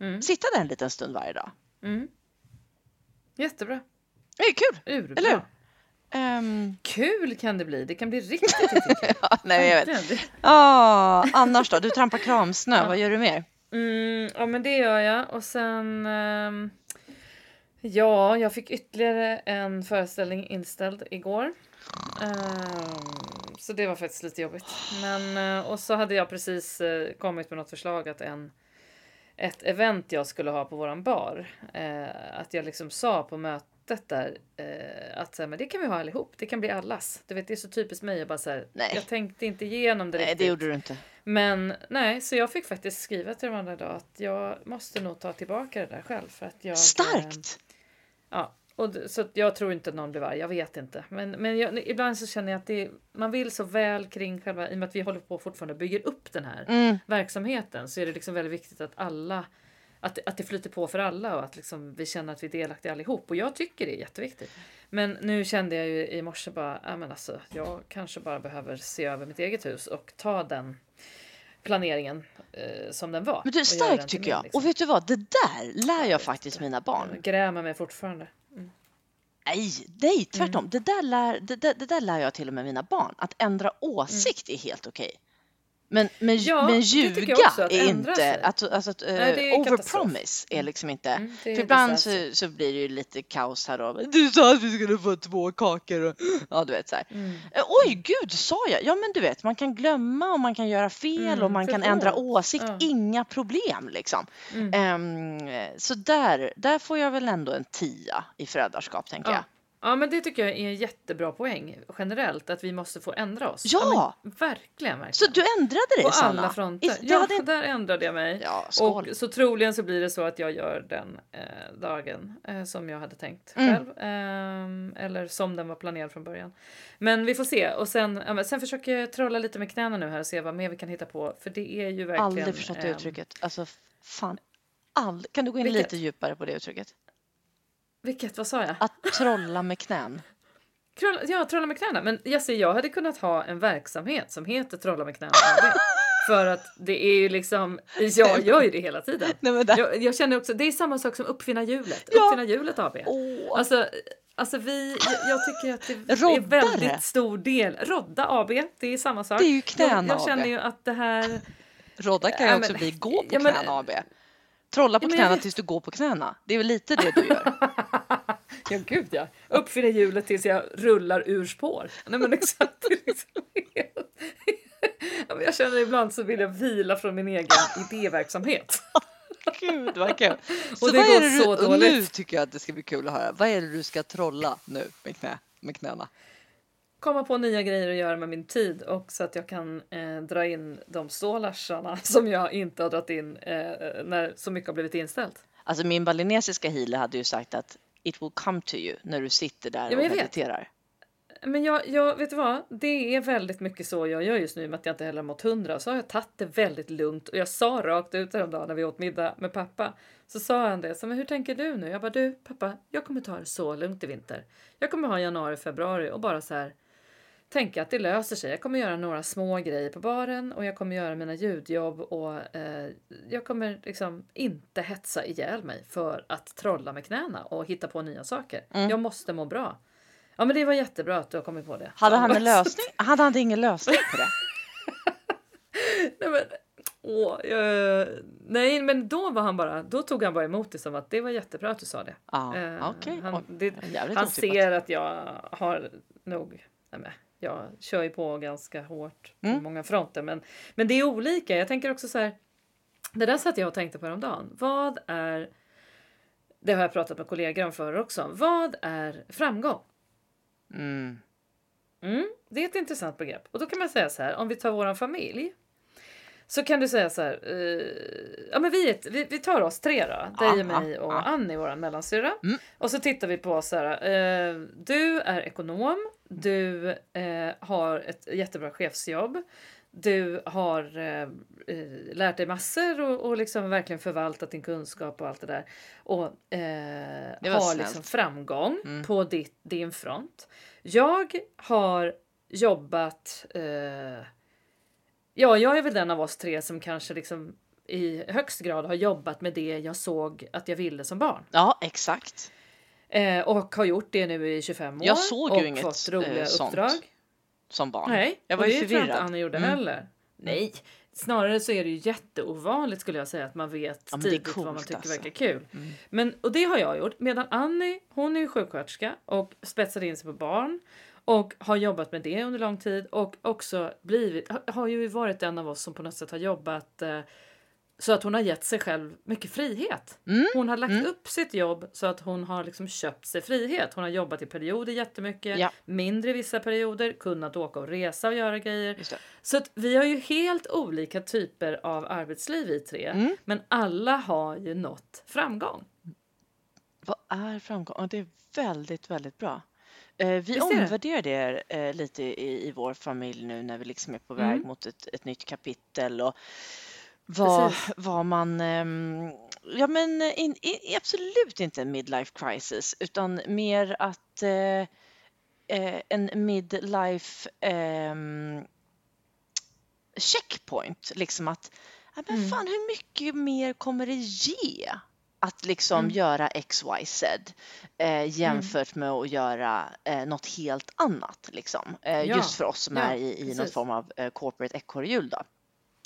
Mm. Sitta där en liten stund varje dag. Mm. Jättebra. Det är kul! Urbra. Eller hur? Ehm, Kul kan det bli. Det kan bli riktigt, riktigt kul. ja, nej, jag vet. Ah, annars då? Du trampar kramsnö, Ja. vad gör du mer? Mm, ja men det gör jag och sen ehm, Ja, jag fick ytterligare en föreställning inställd igår. Ehm, så det var faktiskt lite jobbigt. Men, eh, och så hade jag precis eh, kommit med något förslag att en ett event jag skulle ha på våran bar. Eh, att jag liksom sa på mötet där eh, att så här, men det kan vi ha allihop. Det kan bli allas. Du vet, det är så typiskt mig. Jag, bara, så här, Nej. jag tänkte inte igenom det Nej, riktigt. det gjorde du inte. Men nej, så jag fick faktiskt skriva till dem andra idag att jag måste nog ta tillbaka det där själv. För att jag, eh, Starkt! Ja, och så jag tror inte någon blir arg. Jag vet inte. Men, men jag, ibland så känner jag att det, man vill så väl kring själva, i och med att vi håller på fortfarande bygger upp den här Mm. verksamheten så är det liksom väldigt viktigt att alla att, att det flyter på för alla och att liksom vi känner att vi är delaktiga allihop. Och jag tycker det är jätteviktigt. Men nu kände jag ju i morse bara, ja men alltså jag kanske bara behöver se över mitt eget hus och ta den planeringen eh, som den var. Men du, starkt till tycker min, jag. liksom. Och vet du vad, det där lär jag vet faktiskt mina barn. Jag grämer mig fortfarande. Mm. Nej, nej, tvärtom. Det, där lär, det, det där lär jag till och med mina barn. Att ändra åsikt är helt okej. Men, men, Ja, men ljuga att är inte, sig. att, alltså att Nej, uh, overpromise är liksom inte, Mm, för ibland så, så blir det ju lite kaos här då. Du sa att vi skulle få två kakor och ja du vet så här. Mm. Eh, Oj gud, sa jag? Ja men du vet, man kan glömma och man kan göra fel Mm, och man kan förlåt. ändra åsikt, Ja. inga problem liksom. Mm. Ehm, så där, där får jag väl ändå en tia i föräldraskap tänker jag. Ja. ja, men det tycker jag är en jättebra poäng generellt att vi måste få ändra oss. Ja! men verkligen, verkligen. Så du ändrade dig På Sanna? alla fronter. I- det Ja, hade där ändrade jag mig. Ja, skål. Och så troligen så blir det så att jag gör den eh, dagen eh, som jag hade tänkt Mm. själv. Ehm, eller som den var planerad från början. Men vi får se. Och sen, ja, men sen försöker jag trolla lite med knäna nu här och se vad mer vi kan hitta på. För det är ju verkligen... Aldrig förstått det ehm, uttrycket. Alltså fan, aldrig. Kan du gå in Vilket? lite djupare på det uttrycket? Vilket? Vad sa jag? Att trolla med knän. Ja, trolla med knäna. Men Jesse, jag hade kunnat ha en verksamhet som heter Trolla med knäna. För att det är ju liksom, jag gör ju det hela tiden. Nej, men. Jag, jag känner också, det är samma sak som Uppfinna hjulet. Ja. Uppfinna hjulet AB. Åh. Alltså, alltså vi, jag, tycker att det är Roddare. väldigt stor del. Rodda AB, det är samma sak. Det är ju Knäna jag, jag känner ju att det här... Rodda kan ju Ja, också men- bli gå på ja, men- knäna AB. Trolla på Ja, men knäna tills du går på knäna. Det är väl lite det du gör. Ja, gud ja. Uppfinna hjulet tills jag rullar ur spår. Nej men exakt. liksom jag känner ibland så vill jag vila från min egen idéverksamhet. Gud vad kul! Så Och det går är det du, så och nu dåligt. tycker jag att det ska bli kul att höra. Vad är det du ska trolla nu med, knä, med knäna? komma på nya grejer att göra med min tid och så att jag kan eh, dra in de stålarsarna som jag inte har dragit in eh, när så mycket har blivit inställt. Alltså min balinesiska healer hade ju sagt att it will come to you när du sitter där men och jag vet. mediterar. Men jag, jag, vet du vad? Det är väldigt mycket så jag gör just nu i och med att jag inte heller mått hundra. Så har jag tagit det väldigt lugnt och jag sa rakt ut häromdagen när vi åt middag med pappa. Så sa han det, så, men hur tänker du nu? Jag bara, du pappa, jag kommer ta det så lugnt i vinter. Jag kommer ha januari, februari och bara så här tänka att det löser sig. Jag kommer göra några små grejer på baren och jag kommer göra mina ljudjobb och eh, jag kommer liksom inte hetsa ihjäl mig för att trolla med knäna och hitta på nya saker. Mm. Jag måste må bra. Ja men det var jättebra att du har kommit på det. Hade han en lösning? Hade han ingen lösning på det? Nej men, åh, jag, nej men då var han bara, då tog han bara emot det som att det var jättebra att du sa det. Ja, Eh, okej. han- det- Han ser att jag har nog, nej men, jag kör ju på ganska hårt på Mm. många fronter men, men det är olika. Jag tänker också så här, det där satt jag och tänkte på häromdagen. Vad är, det har jag pratat med kollegor om förr också, vad är framgång? Mm. Mm, det är ett intressant begrepp. Och då kan man säga så här, om vi tar våran familj. Så kan du säga så här, eh, ja men vi, ett, vi, vi tar oss tre då, dig, Ja, mig och ja. Annie, våran mellansyrra. Mm. Och så tittar vi på så här, eh, du är ekonom, du eh, har ett jättebra chefsjobb. Du har eh, eh, lärt dig massor och, och liksom verkligen förvaltat din kunskap och allt det där. Och eh, har snällt. liksom framgång Mm. på ditt, din front. Jag har jobbat... Eh, ja, jag är väl den av oss tre som kanske liksom i högst grad har jobbat med det jag såg att jag ville som barn. Ja, exakt. Eh, och har gjort det nu i 25 år. Jag såg ju inget, fått roliga eh, sånt uppdrag. Som barn. Nej, Jag var och ju det tror jag inte förvirrad. Annie gjorde Mm. heller. Nej, snarare så är det ju jätteovanligt skulle jag säga att man vet Ja, tidigt vad man coolt, tycker alltså. verkar kul. Mm. Men, och det har jag gjort. Medan Annie, hon är ju sjuksköterska och spetsade in sig på barn och har jobbat med det under lång tid och också blivit, har- ju varit en av oss som på något sätt har jobbat eh, så att hon har gett sig själv mycket frihet. Mm. Hon har lagt Mm. upp sitt jobb så att hon har liksom köpt sig frihet. Hon har jobbat i perioder jättemycket, Ja. mindre i vissa perioder, kunnat åka och resa och göra grejer. Så att vi har ju helt olika typer av arbetsliv vi tre. Mm. Men alla har ju nått framgång. Vad är framgång? Det är väldigt, väldigt bra. Eh, vi Visst är det? omvärderar det eh, lite i, i vår familj nu när vi liksom är på väg Mm. mot ett, ett nytt kapitel och vad, Precis. vad man... ehm, ja, men in, i, absolut inte en midlife crisis utan mer att eh, eh, en midlife ehm, checkpoint. Liksom att, ja, men Mm. fan hur mycket mer kommer det ge att liksom Mm. göra XYZ eh, jämfört med att göra eh, något helt annat liksom. Eh, Ja, Just för oss som ja, är i, i någon form av eh, corporate ekorrhjul då.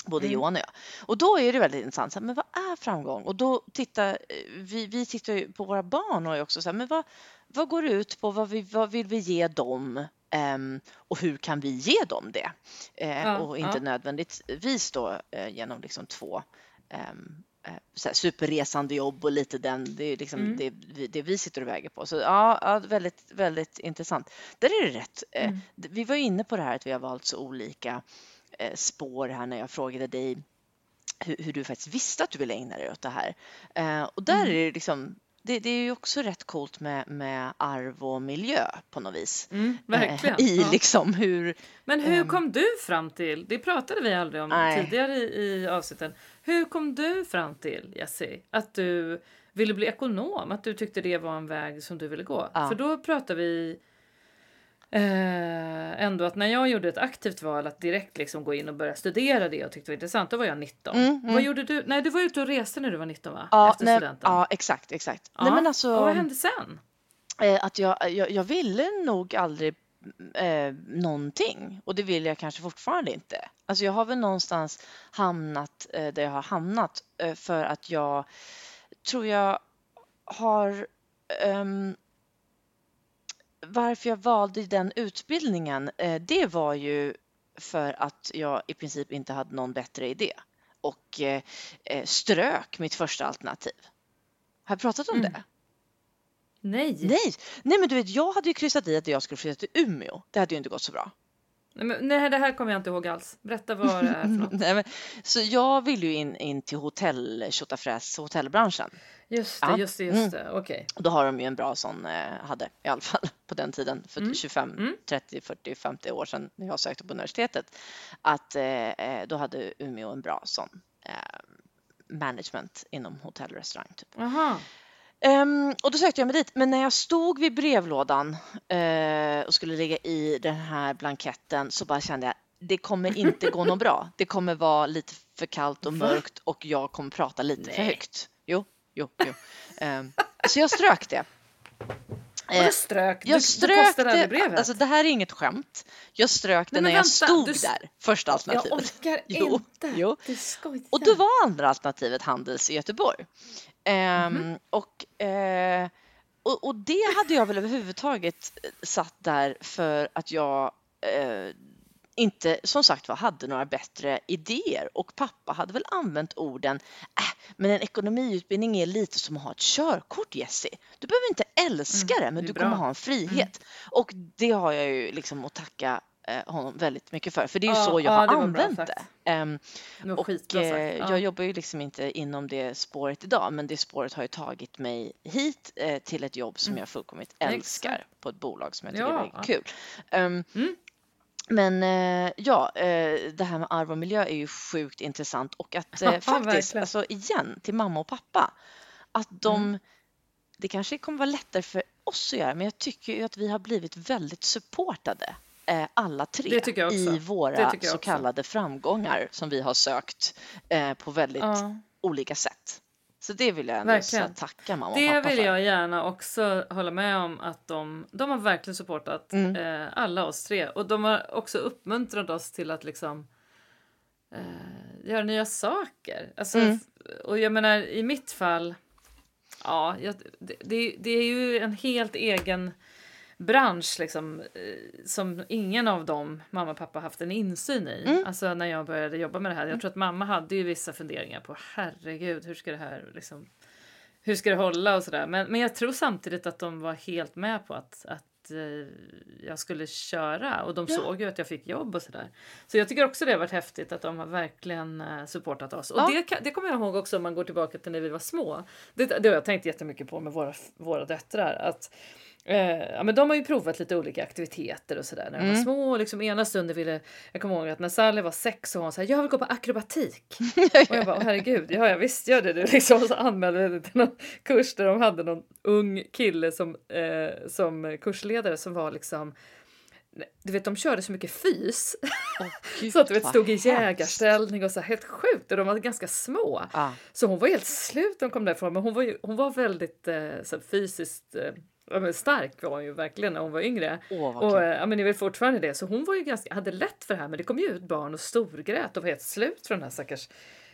Både Mm. Johan och jag. Och då är det väldigt intressant, så här, men vad är framgång? Och då tittar eh, vi, vi tittar ju på våra barn och också så här, men vad, vad går det ut på? Vad, vi, vad vill vi ge dem? Ehm, och hur kan vi ge dem det? Eh, Ja, och inte ja. nödvändigtvis då eh, genom liksom två här, superresande jobb och lite den, det är liksom Mm. det, vi- det vi sitter och väger på. Så ja, ja väldigt, väldigt intressant. Där är det rätt. Eh, Mm. Vi var inne på det här att vi har valt så olika eh, spår här när jag frågade dig hur, hur du faktiskt visste att du ville ägna dig åt det här. Eh, och där Mm. är det liksom det, det är ju också rätt coolt med, med arv och miljö på något vis. Mm, verkligen. Eh, I Ja. liksom hur... Men hur ehm. kom du fram till, det pratade vi aldrig om Nej. tidigare i, i avsnitten. Hur kom du fram till, Jessie, att du ville bli ekonom? Att du tyckte det var en väg som du ville gå? Ja. För då pratade vi eh, ändå att när jag gjorde ett aktivt val att direkt liksom gå in och börja studera det och tyckte det var intressant, då var jag 19. Mm, mm. Vad gjorde du? Nej, du var ute och reste när du var 19 va? Ja, Efter nej, studenten. ja exakt, exakt. Ja. Nej, men alltså, Och vad hände sen? eh, att jag, jag, jag ville nog aldrig eh, någonting och det vill jag kanske fortfarande inte. Alltså jag har väl någonstans hamnat eh, där jag har hamnat eh, för att jag tror jag har ehm, varför jag valde den utbildningen, eh, det var ju för att jag i princip inte hade någon bättre idé. och eh, eh, strök mitt första alternativ. Har jag pratat om Mm. det? Nej. Nej, nej men du vet jag hade ju kryssat i att jag skulle flytta till Umeå. Det hade ju inte gått så bra. Nej, men, nej, det här kommer jag inte ihåg alls. Berätta vad det är för något. Nej, men, så jag ville ju in, in till hotell, tjotafräs, hotellbranschen. Just det, Ja. just det, just det. Okej. Och då har de ju en bra sån, eh, hade i alla fall på den tiden för Mm. 25, Mm. 30, 40, 50 år sedan när jag sökte på universitetet. Att eh, eh, då hade Umeå en bra sån eh, management inom hotell och restaurang. Typ. Aha. Ehm, och då sökte jag mig dit. Men när jag stod vid brevlådan eh, och skulle lägga i den här blanketten så bara kände jag det kommer inte gå något bra. Det kommer vara lite för kallt och mörkt och jag kommer prata lite för Nej. högt. Jo, jo, jo. Ehm, så jag strök det. Och Eh, det strök. jag du, strök du aldrig det. brevet. Alltså det här är inget skämt. Jag strök det när jag vänta, stod du där, första jag alternativet. orkar Jo, inte. jo. Du. Och då var andra alternativet Handels i Göteborg. Mhm. och, eh, och, och det hade jag väl överhuvudtaget eh, satt där för att jag eh, inte som sagt var hade några bättre idéer och pappa hade väl använt orden äh, men en ekonomiutbildning är lite som att ha ett körkort Jessie. Du behöver inte älska Mm, det men det du bra. Mm. kommer ha en frihet. Och det har jag ju liksom att tacka honom väldigt mycket för för det är ju Ja, så jag ja, har det bra använt det. Det var och skitbra eh, Ja. jag jobbar ju liksom inte inom det spåret idag, men det spåret har ju tagit mig hit eh, till ett jobb som Mm. jag fullkomligt Exakt. älskar på ett bolag som jag tycker är väldigt kul. Ehm, Mm. Men eh, ja, eh, det här med arv och miljö är ju sjukt intressant och att eh, faktiskt, alltså igen till mamma och pappa, att de, Mm. det kanske kommer vara lättare för oss att göra, men jag tycker ju att vi har blivit väldigt supportade eh, alla tre Det i Det våra så kallade framgångar som vi har sökt eh, på väldigt Ja. olika sätt. Så det vill jag ändå Verkligen. tacka mamma och Det pappa vill för. jag gärna också hålla med om att de, de har verkligen supportat Mm. eh, alla oss tre och de har också uppmuntrat oss till att liksom eh, göra nya saker. Alltså, Mm. Och jag menar i mitt fall, ja, jag, det, det, det är ju en helt egen bransch liksom, eh, som ingen av dem, mamma och pappa, haft en insyn i. Mm. Alltså när jag började jobba med det här. Jag tror att mamma hade ju vissa funderingar på herregud, hur ska det här liksom hur ska det hålla och sådär. Men, men jag tror samtidigt att de var helt med på att, att eh, jag skulle köra och de Ja. såg ju att jag fick jobb och sådär. Så jag tycker också det har varit häftigt att de har verkligen eh, supportat oss. Och Ja. det, det kommer jag ihåg också om man går tillbaka till när vi var små. Det, det har jag tänkt jättemycket på med våra, våra döttrar. Att, eh, ja, men de har ju provat lite olika aktiviteter och sådär när de var Mm. små. Och liksom ena stunden ville, jag kommer ihåg att när Sally var sex så var hon såhär, jag vill gå på akrobatik. Och jag bara, åh herregud, ja jag visst gör det du. Liksom, och så anmälde jag mig till någon kurs där de hade någon ung kille som, eh, som kursledare som var liksom du vet de körde så mycket fys Åh, gud, så att du vet stod i jägarställning och så här, helt sjukt och de var ganska små. Ja. Så hon var helt slut när hon kom därifrån men hon var, ju, hon var väldigt eh, så fysiskt eh, ja, men stark var hon ju verkligen när hon var yngre. Åh, Och kul. ja, men ni är väl fortfarande det. Så hon var ju ganska, hade lätt för det här men det kom ju ut barn och storgrät och var helt slut från den här stackars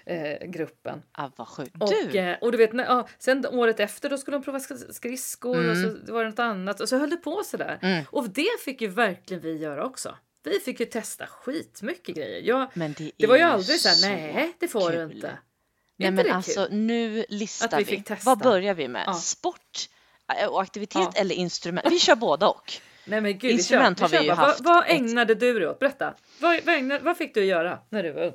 eh, gruppen. Ah, vad sjukt. Och, Du, eh, och du vet, när, ja, sen året efter då skulle de prova sk- skridskor och så var det något annat och så höll det på sådär. Mm. Och det fick ju verkligen vi göra också. Vi fick ju testa skitmycket grejer. Jag, men det, det var ju aldrig så här, nej det får du kul. inte. Nej inte men det alltså kul? nu listar vi vi. Vad börjar vi med? Ja. Sport och aktivitet Ja. eller instrument? Vi kör båda och. Nej men gud, Instrument vi har kör, vi vi ju haft Vad, vad ett- ägnade du dig åt? Berätta. Vad, vad, ägnade, vad fick du göra när du var ung?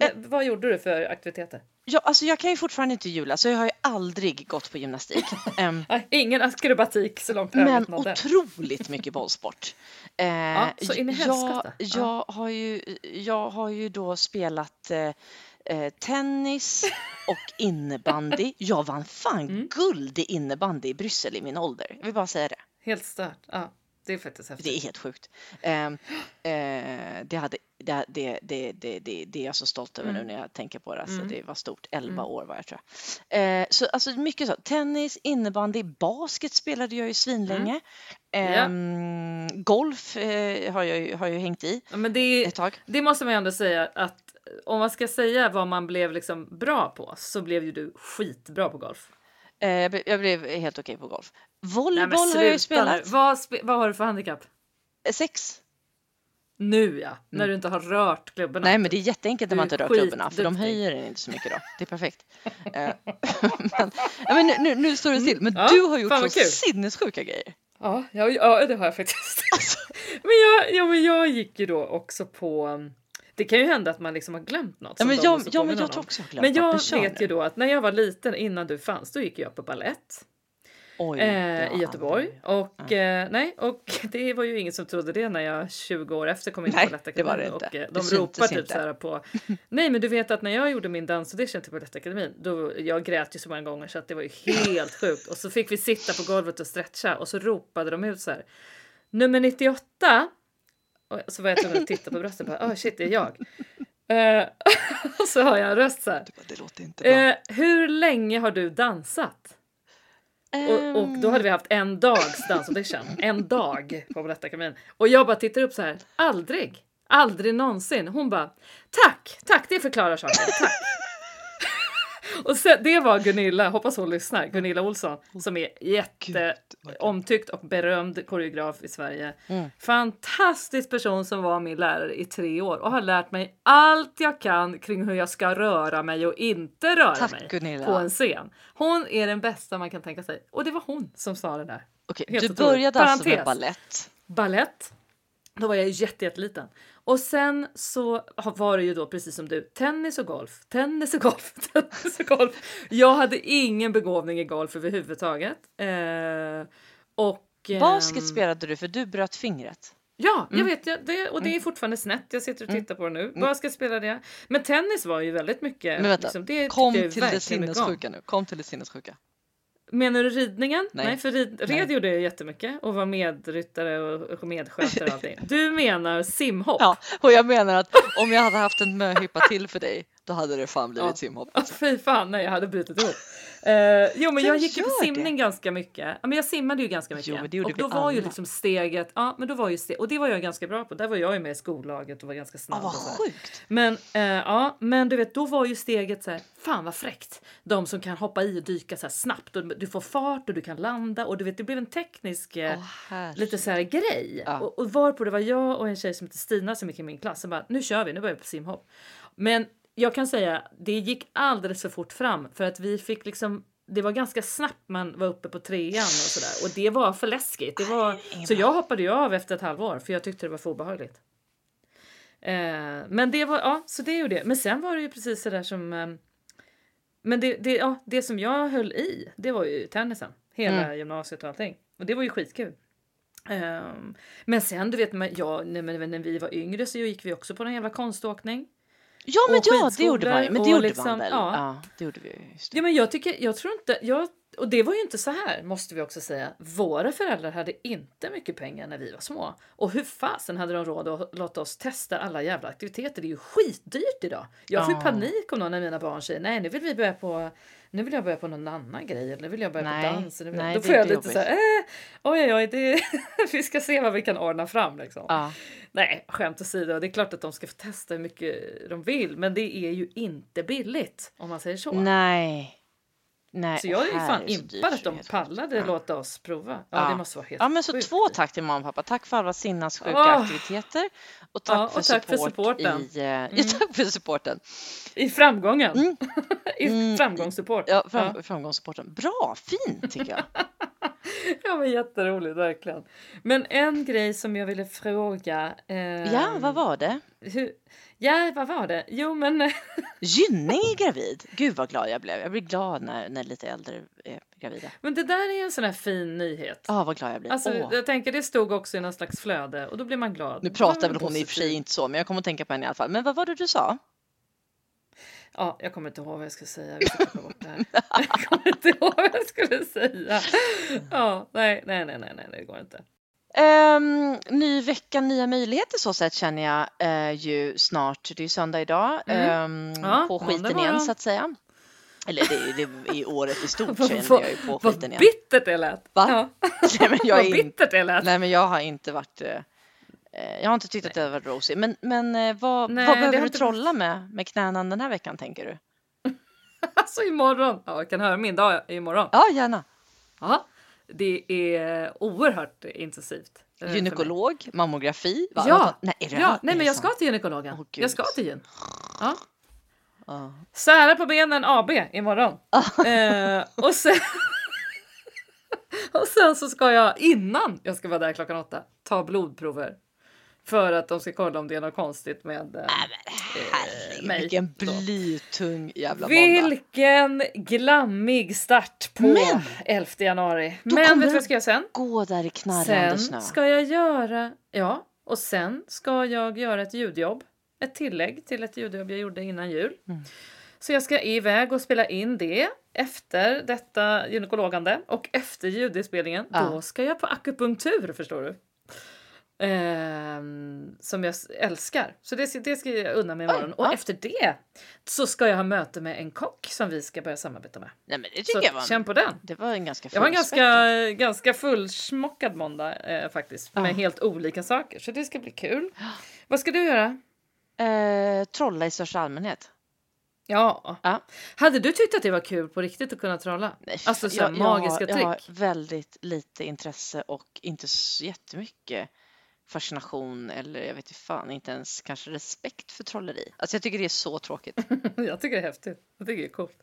Eh, vad gjorde du för aktiviteter? Ja, alltså jag kan ju fortfarande inte jula så jag har ju aldrig gått på gymnastik. Nej, ingen akrobatik så långt men nådde. otroligt mycket bollsport. Eh, så in i jag, helskotta. Ja. jag, har ju, jag har ju då spelat eh, eh, tennis och innebandy. Jag vann fan Mm. guld i innebandy i Bryssel i min ålder. Jag vill bara säga det. Helt stört. Ja, det är faktiskt häftigt. Det är helt sjukt. Ehm, eh, det, hade, det, det, det, det, det, det är jag så stolt över Mm. nu när jag tänker på det. Alltså, Mm. Det var stort. 11 Mm. år var jag tror jag. Eh, så alltså mycket så. Tennis, innebandy, basket spelade jag ju svinlänge. Mm. Ja. Ehm, golf eh, har, jag, har jag hängt i Ja, men det, ett tag. det måste man ju ändå säga att om man ska säga vad man blev liksom bra på så blev ju du skitbra på golf. Eh, jag blev- helt okej på golf. Nej, Volleyboll men har jag ju spelat. Vad, spe, vad har du för handikapp? Eh, Sex. Nu ja, när du inte har rört klubborna. Nej, men det är jätteenkelt när man inte rör klubborna för de höjer den inte så mycket då. Det är perfekt. Eh, men men nu, nu, står det still. Men Ja, du har gjort så kul. sinnessjuka grejer. Ja, ja, ja, det har jag faktiskt. Alltså. men, jag, ja, men jag gick ju då också på... Det kan ju hända att man liksom har glömt något. Ja, men jag, ja, men jag tror också har glömt Men jag vet nu. ju då att när jag var liten innan du fanns, då gick jag på ballett Oj, eh, har i Göteborg. Och, eh, nej, och det var ju ingen som trodde det när jag 20 år efter kom in Nej, på Balettakademin. Och eh, de ropar typ inte. så här på... Nej, men du vet att när jag gjorde min dansaudition till Balettakademin, då jag grät ju så många gånger så att det var ju helt sjukt. Och så fick vi sitta på golvet och stretcha och så ropade de ut så här. Nummer 98. Och så var jag tvungen att titta på bröstet och bara, oh shit, det är jag. Eh, och så har jag en röst så här. Det låter inte bra. Eh, hur länge har du dansat? Och, och då hade vi haft en dags dansaudition. En dag på Balettakademin. Och jag bara tittar upp så här. Aldrig. Aldrig någonsin. Hon bara tack, tack, det förklarar saken. Tack. Och sen, det var Gunilla, hoppas hon lyssnar, Gunilla Olsson som är jätte vad kul. omtyckt och berömd koreograf i Sverige. Mm. Fantastisk person som var min lärare i tre år och har lärt mig allt jag kan kring hur jag ska röra mig och inte röra Tack, mig Gunilla. på en scen. Hon är den bästa man kan tänka sig och det var hon som sa det där. Okej, helt du otroligt. började alltså med Parentes. ballett. Ballett. Då var jag jätte, jätteliten. Och sen så var det ju då precis som du, tennis och golf, tennis och golf, tennis och golf. Jag hade ingen begåvning i golf överhuvudtaget. Eh, och, ehm, Basket spelade du för du bröt fingret. Ja, jag Mm. vet. Jag, det, och det är fortfarande snett. Jag sitter och tittar på det nu. Basket spelade jag. Men tennis var ju väldigt mycket... Men vänta, liksom, det Kom till det sinnessjuka nu. Kom till det sinnessjuka. Menar du ridningen? Nej. Nej, för rid, red Nej. gjorde jag jättemycket och var medryttare och, medskötare och allting. Du menar simhopp? Ja, och jag menar att om jag hade haft en möhippa till för dig, då hade det fan blivit Ja. simhopp. Ah, Fy fan, nej jag hade brutit ihop. Uh, jo men jag gick ju på simning ganska mycket. Ja, men jag simmade ju ganska mycket. Jo, det och då var ju alla. liksom steget, ja men då var ju steg, och det var jag ganska bra på. Där var jag ju med i skollaget och var ganska snabb. vad här. sjukt. Men, eh, ja, men du vet, då var ju steget så här, fan vad fräckt. De som kan hoppa i och dyka så här snabbt och du får fart och du kan landa och du vet, det blev en teknisk herre. lite så här grej. Ja. Och, och varpå det var jag och en tjej som heter Stina som gick i min klass som bara, nu kör vi, nu börjar vi på simhopp. Men jag kan säga, det gick alldeles för fort fram för att vi fick liksom det var ganska snabbt man var uppe på trean och sådär och det var för läskigt. Det var, så jag hoppade ju av efter ett halvår för jag tyckte det var för obehagligt. Eh, men det var, ja, så det gjorde jag. Men sen var det ju precis sådär som... Eh, men det, det, ja, det som jag höll i, det var ju tennisen. Hela gymnasiet och allting. Och det var ju skitkul. Ehm, men sen du vet, men, ja, nej, men när vi var yngre så gick vi också på någon jävla konståkning. Ja, men ja, det gjorde man. Men det gjorde och man liksom, väl? ja. Ja, det gjorde vi det. Ja, men jag tycker, jag tror inte, jag, och det var ju inte så här måste vi också säga. Våra föräldrar hade inte mycket pengar när vi var små. Och hur fasen hade de råd att låta oss testa alla jävla aktiviteter? Det är ju skitdyrt idag. Jag får Ja. panik om någon av mina barn säger nej nu vill vi börja på nu vill jag börja på någon annan grej eller nu vill jag börja Nej, på dans. eller- nej, Då får jag lite så här, eh, oj oj oj, det, vi ska se vad vi kan ordna fram liksom. Ja. Nej, skämt åsido, det är klart att de ska få testa hur mycket de vill, men det är ju inte billigt om man säger så. Nej. Nej. Så jag är ju fan impad att de pallade sjukt. låta oss prova. Ja, Ja. det måste vara helt Ja, men så sjukt. två tack till mamma och pappa. Tack för alla sinnessjuka Åh. aktiviteter. Och tack, Ja, för, och tack för support supporten. I, eh, ja, tack för supporten. I framgången. Mm. I Mm. framgångssupport. Ja, fram, ja. framgångssupporten. Bra, fint tycker jag. ja, men jätteroligt verkligen. Men en grej som jag ville fråga. Eh, Ja, vad var det? Hur, ja, vad var det? Jo, men Gynning är gravid. Gud vad glad jag blev. Jag blir glad när, när lite äldre är gravida. Men det där är en sån här fin nyhet. Ja, vad glad jag blir. Alltså, Åh. Jag tänker det stod också i någon slags flöde och då blir man glad. Nu pratar väl hon i och för sig inte så, men jag kommer att tänka på henne i alla fall. Men vad var det du sa? Ja, jag kommer inte ihåg vad jag skulle säga. Ska klippa bort det här. Jag kommer inte ihåg vad jag skulle säga. Ja, nej, nej, nej, nej, nej det går inte. Um, ny vecka, nya möjligheter så sätt känner jag eh, ju snart. Det är ju söndag idag. Mm. ehm, Ja, på skiten igen så att säga. Eller det, det, i året i stort Vad- känner vad- jag ju på Vad skiten igen. bittert det lät. Va? Ja, Nej, men jag vad bittert det lät. nej men jag har inte varit eh, jag har inte tyckt att det varit rosy. Men, men vad, Nej, vad behöver du inte trolla med, med knäna den här veckan tänker du? Alltså imorgon. Ja, jag kan höra min dag imorgon. Ja, gärna. Ja. Det är oerhört intensivt. eh. Gynekolog, mammografi. Va? Ja? Nej, det ja nej men jag ska till gynekologen. Gud. jag ska till gyn. Ja. Ja. Sära på benen AB imorgon. eh, och, sen, och sen så ska jag innan jag ska vara där klockan åtta ta blodprover. För att de ska kolla om det är något konstigt med eh, Herregud, mig vilken blytung jävla måndag. Vilken glammig start på Men! 11 januari. Men vet du vad jag ska göra sen? Gå där i knarrande snö. Sen ska jag göra, ja, och sen ska jag göra ett ljudjobb. Ett tillägg till ett ljudjobb jag gjorde innan jul. Mm. Så jag ska iväg och spela in det efter detta gynekologande och efter ljudinspelningen. Ja. Då ska jag på akupunktur förstår du. Ehm, som jag älskar. Så det, ska- det ska jag unna mig imorgon. Och ja. efter det så ska jag ha möte med en kock som vi ska börja samarbeta med. Nej, men det Så jag var, känn på den. det var en ganska Jag har en ganska, ganska fullsmockad måndag eh, faktiskt. Med Ja. helt olika saker. Så det ska bli kul. Vad ska du göra? Eh, trolla i största allmänhet. Ja. Ja. Hade du tyckt att det var kul på riktigt att kunna trolla? Nej, Alltså så jag, magiska jag, jag har trick. väldigt lite intresse och inte så jättemycket fascination eller jag vet inte fan, inte ens kanske respekt för trolleri. Alltså jag tycker det är så tråkigt. jag tycker det är häftigt. Jag tycker det är coolt.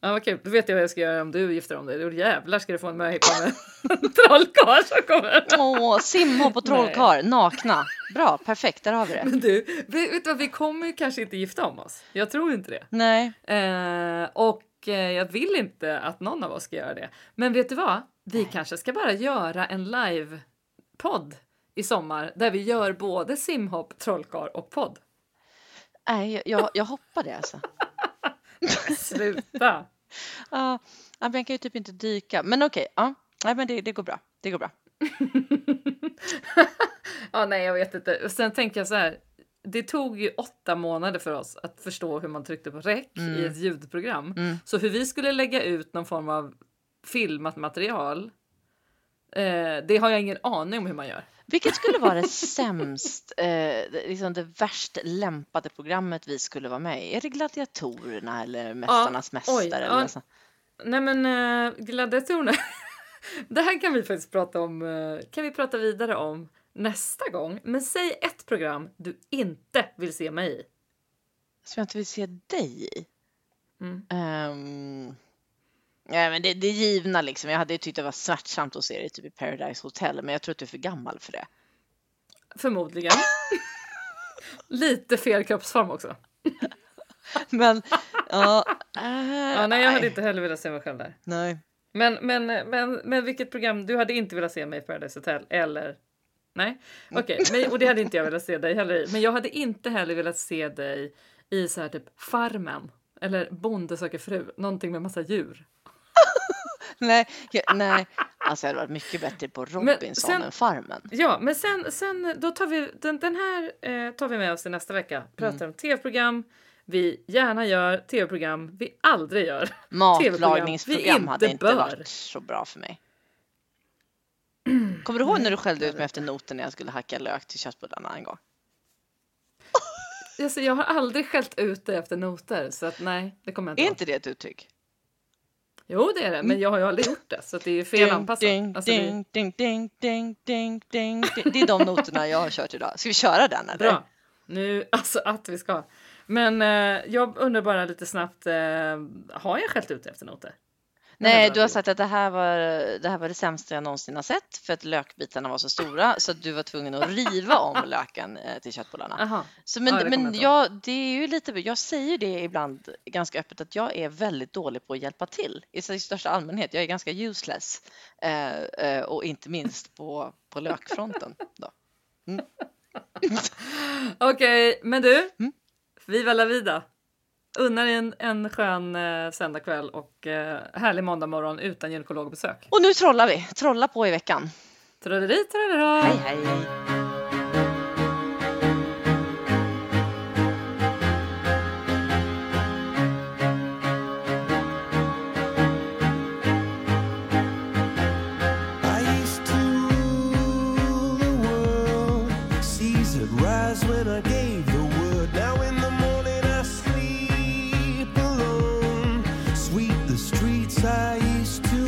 Ja, vad kul. Då vet jag vad jag ska göra om du gifter om dig. Då jävlar ska du få en möhippa med en trollkarl som kommer. Åh, simhopp och trollkarl, nakna. Bra, perfekt, där har vi det. Men du, vet du vad? Vi kommer kanske inte gifta om oss. Jag tror inte det. Nej, Eh, och eh, jag vill inte att någon av oss ska göra det. Men vet du vad? Vi kanske ska bara göra en live-podd i sommar där vi gör både simhopp, trollkarl och podd. nej jag- jag, hoppar det alltså. Sluta! Ja, men jag kan ju typ inte dyka. Men okej, ja. Nej, men det, det går bra. Det går bra. ja, nej, jag vet inte. Och sen tänker jag så här. Det tog ju åtta månader för oss att förstå hur man tryckte på rec i ett ljudprogram. Mm. Så hur vi skulle lägga ut någon form av filmat material, eh, det har jag ingen aning om hur man gör. Vilket skulle vara det sämst, eh, det- liksom det värst lämpade programmet vi skulle vara med i? Är det Gladiatorerna eller Mästarnas oj, mästare? ja. eller något sånt? Nej men uh, gladiatorerna. det här kan vi faktiskt prata om. eh, kan vi prata vidare om nästa gång. Men säg ett program du inte vill se mig i. Som jag inte vill se dig i? Mm. Ehm, nej, men det, det är givna liksom. Jag hade ju tyckt det var smärtsamt att se dig typ i Paradise Hotel, men jag tror att du är för gammal för det. Förmodligen. Lite fel kroppsform också. Men, ja. Ja, nej, jag hade inte heller velat se mig själv där. Nej. Men, men, men, men vilket program? Du hade inte velat se mig i Paradise Hotel eller? Nej, okej, men och det hade inte jag velat se dig heller i. Men jag hade inte heller velat se dig i så här typ Farmen eller Bonde söker fru, någonting med massa djur. Nej, jag, nej. Alltså jag hade varit mycket bättre på Robinson sen- än Farmen. Ja, men sen, sen då tar vi den, den här eh, tar vi med oss till nästa vecka. Pratar om tv-program vi gärna gör, tv-program vi aldrig gör. Matlagningsprogram vi hade inte inte bör. varit så bra för mig. Kommer du ihåg när du skällde ut mig efter noten när jag skulle hacka lök till köttbullarna en gång? Alltså, jag har aldrig skällt ut dig efter noter så att nej, det kommer jag inte Är ihåg. inte det ett uttryck? Jo, det är det, men jag har ju aldrig gjort det så det är fel anpassat. ding, det- ding, ding, ding, ding, ding, ding, ding. Det är de noterna jag har kört idag. Ska vi köra den eller? Bra. Nu, alltså att vi ska. Men eh, jag undrar bara lite snabbt, eh, har jag skällt ut efter noter? Nej, du har sagt att det här, var, det här var det sämsta jag någonsin har sett för att lökbitarna var så stora så att du var tvungen att riva om löken eh, till köttbullarna. Aha. Så, men Ja, det men jag det är ju lite, jag säger det ibland ganska öppet att jag är väldigt dålig på att hjälpa till i största allmänhet. Jag är ganska useless eh, eh, och inte minst på, på lökfronten. Då. Okej, men du. Mm. Viva la vida. Unna dig en, en skön eh, söndagkväll och eh, härlig måndagmorgon utan gynekologbesök. Och nu trollar vi, trolla på i veckan. Trolleri, trollerå. Hej hej! Streets I used to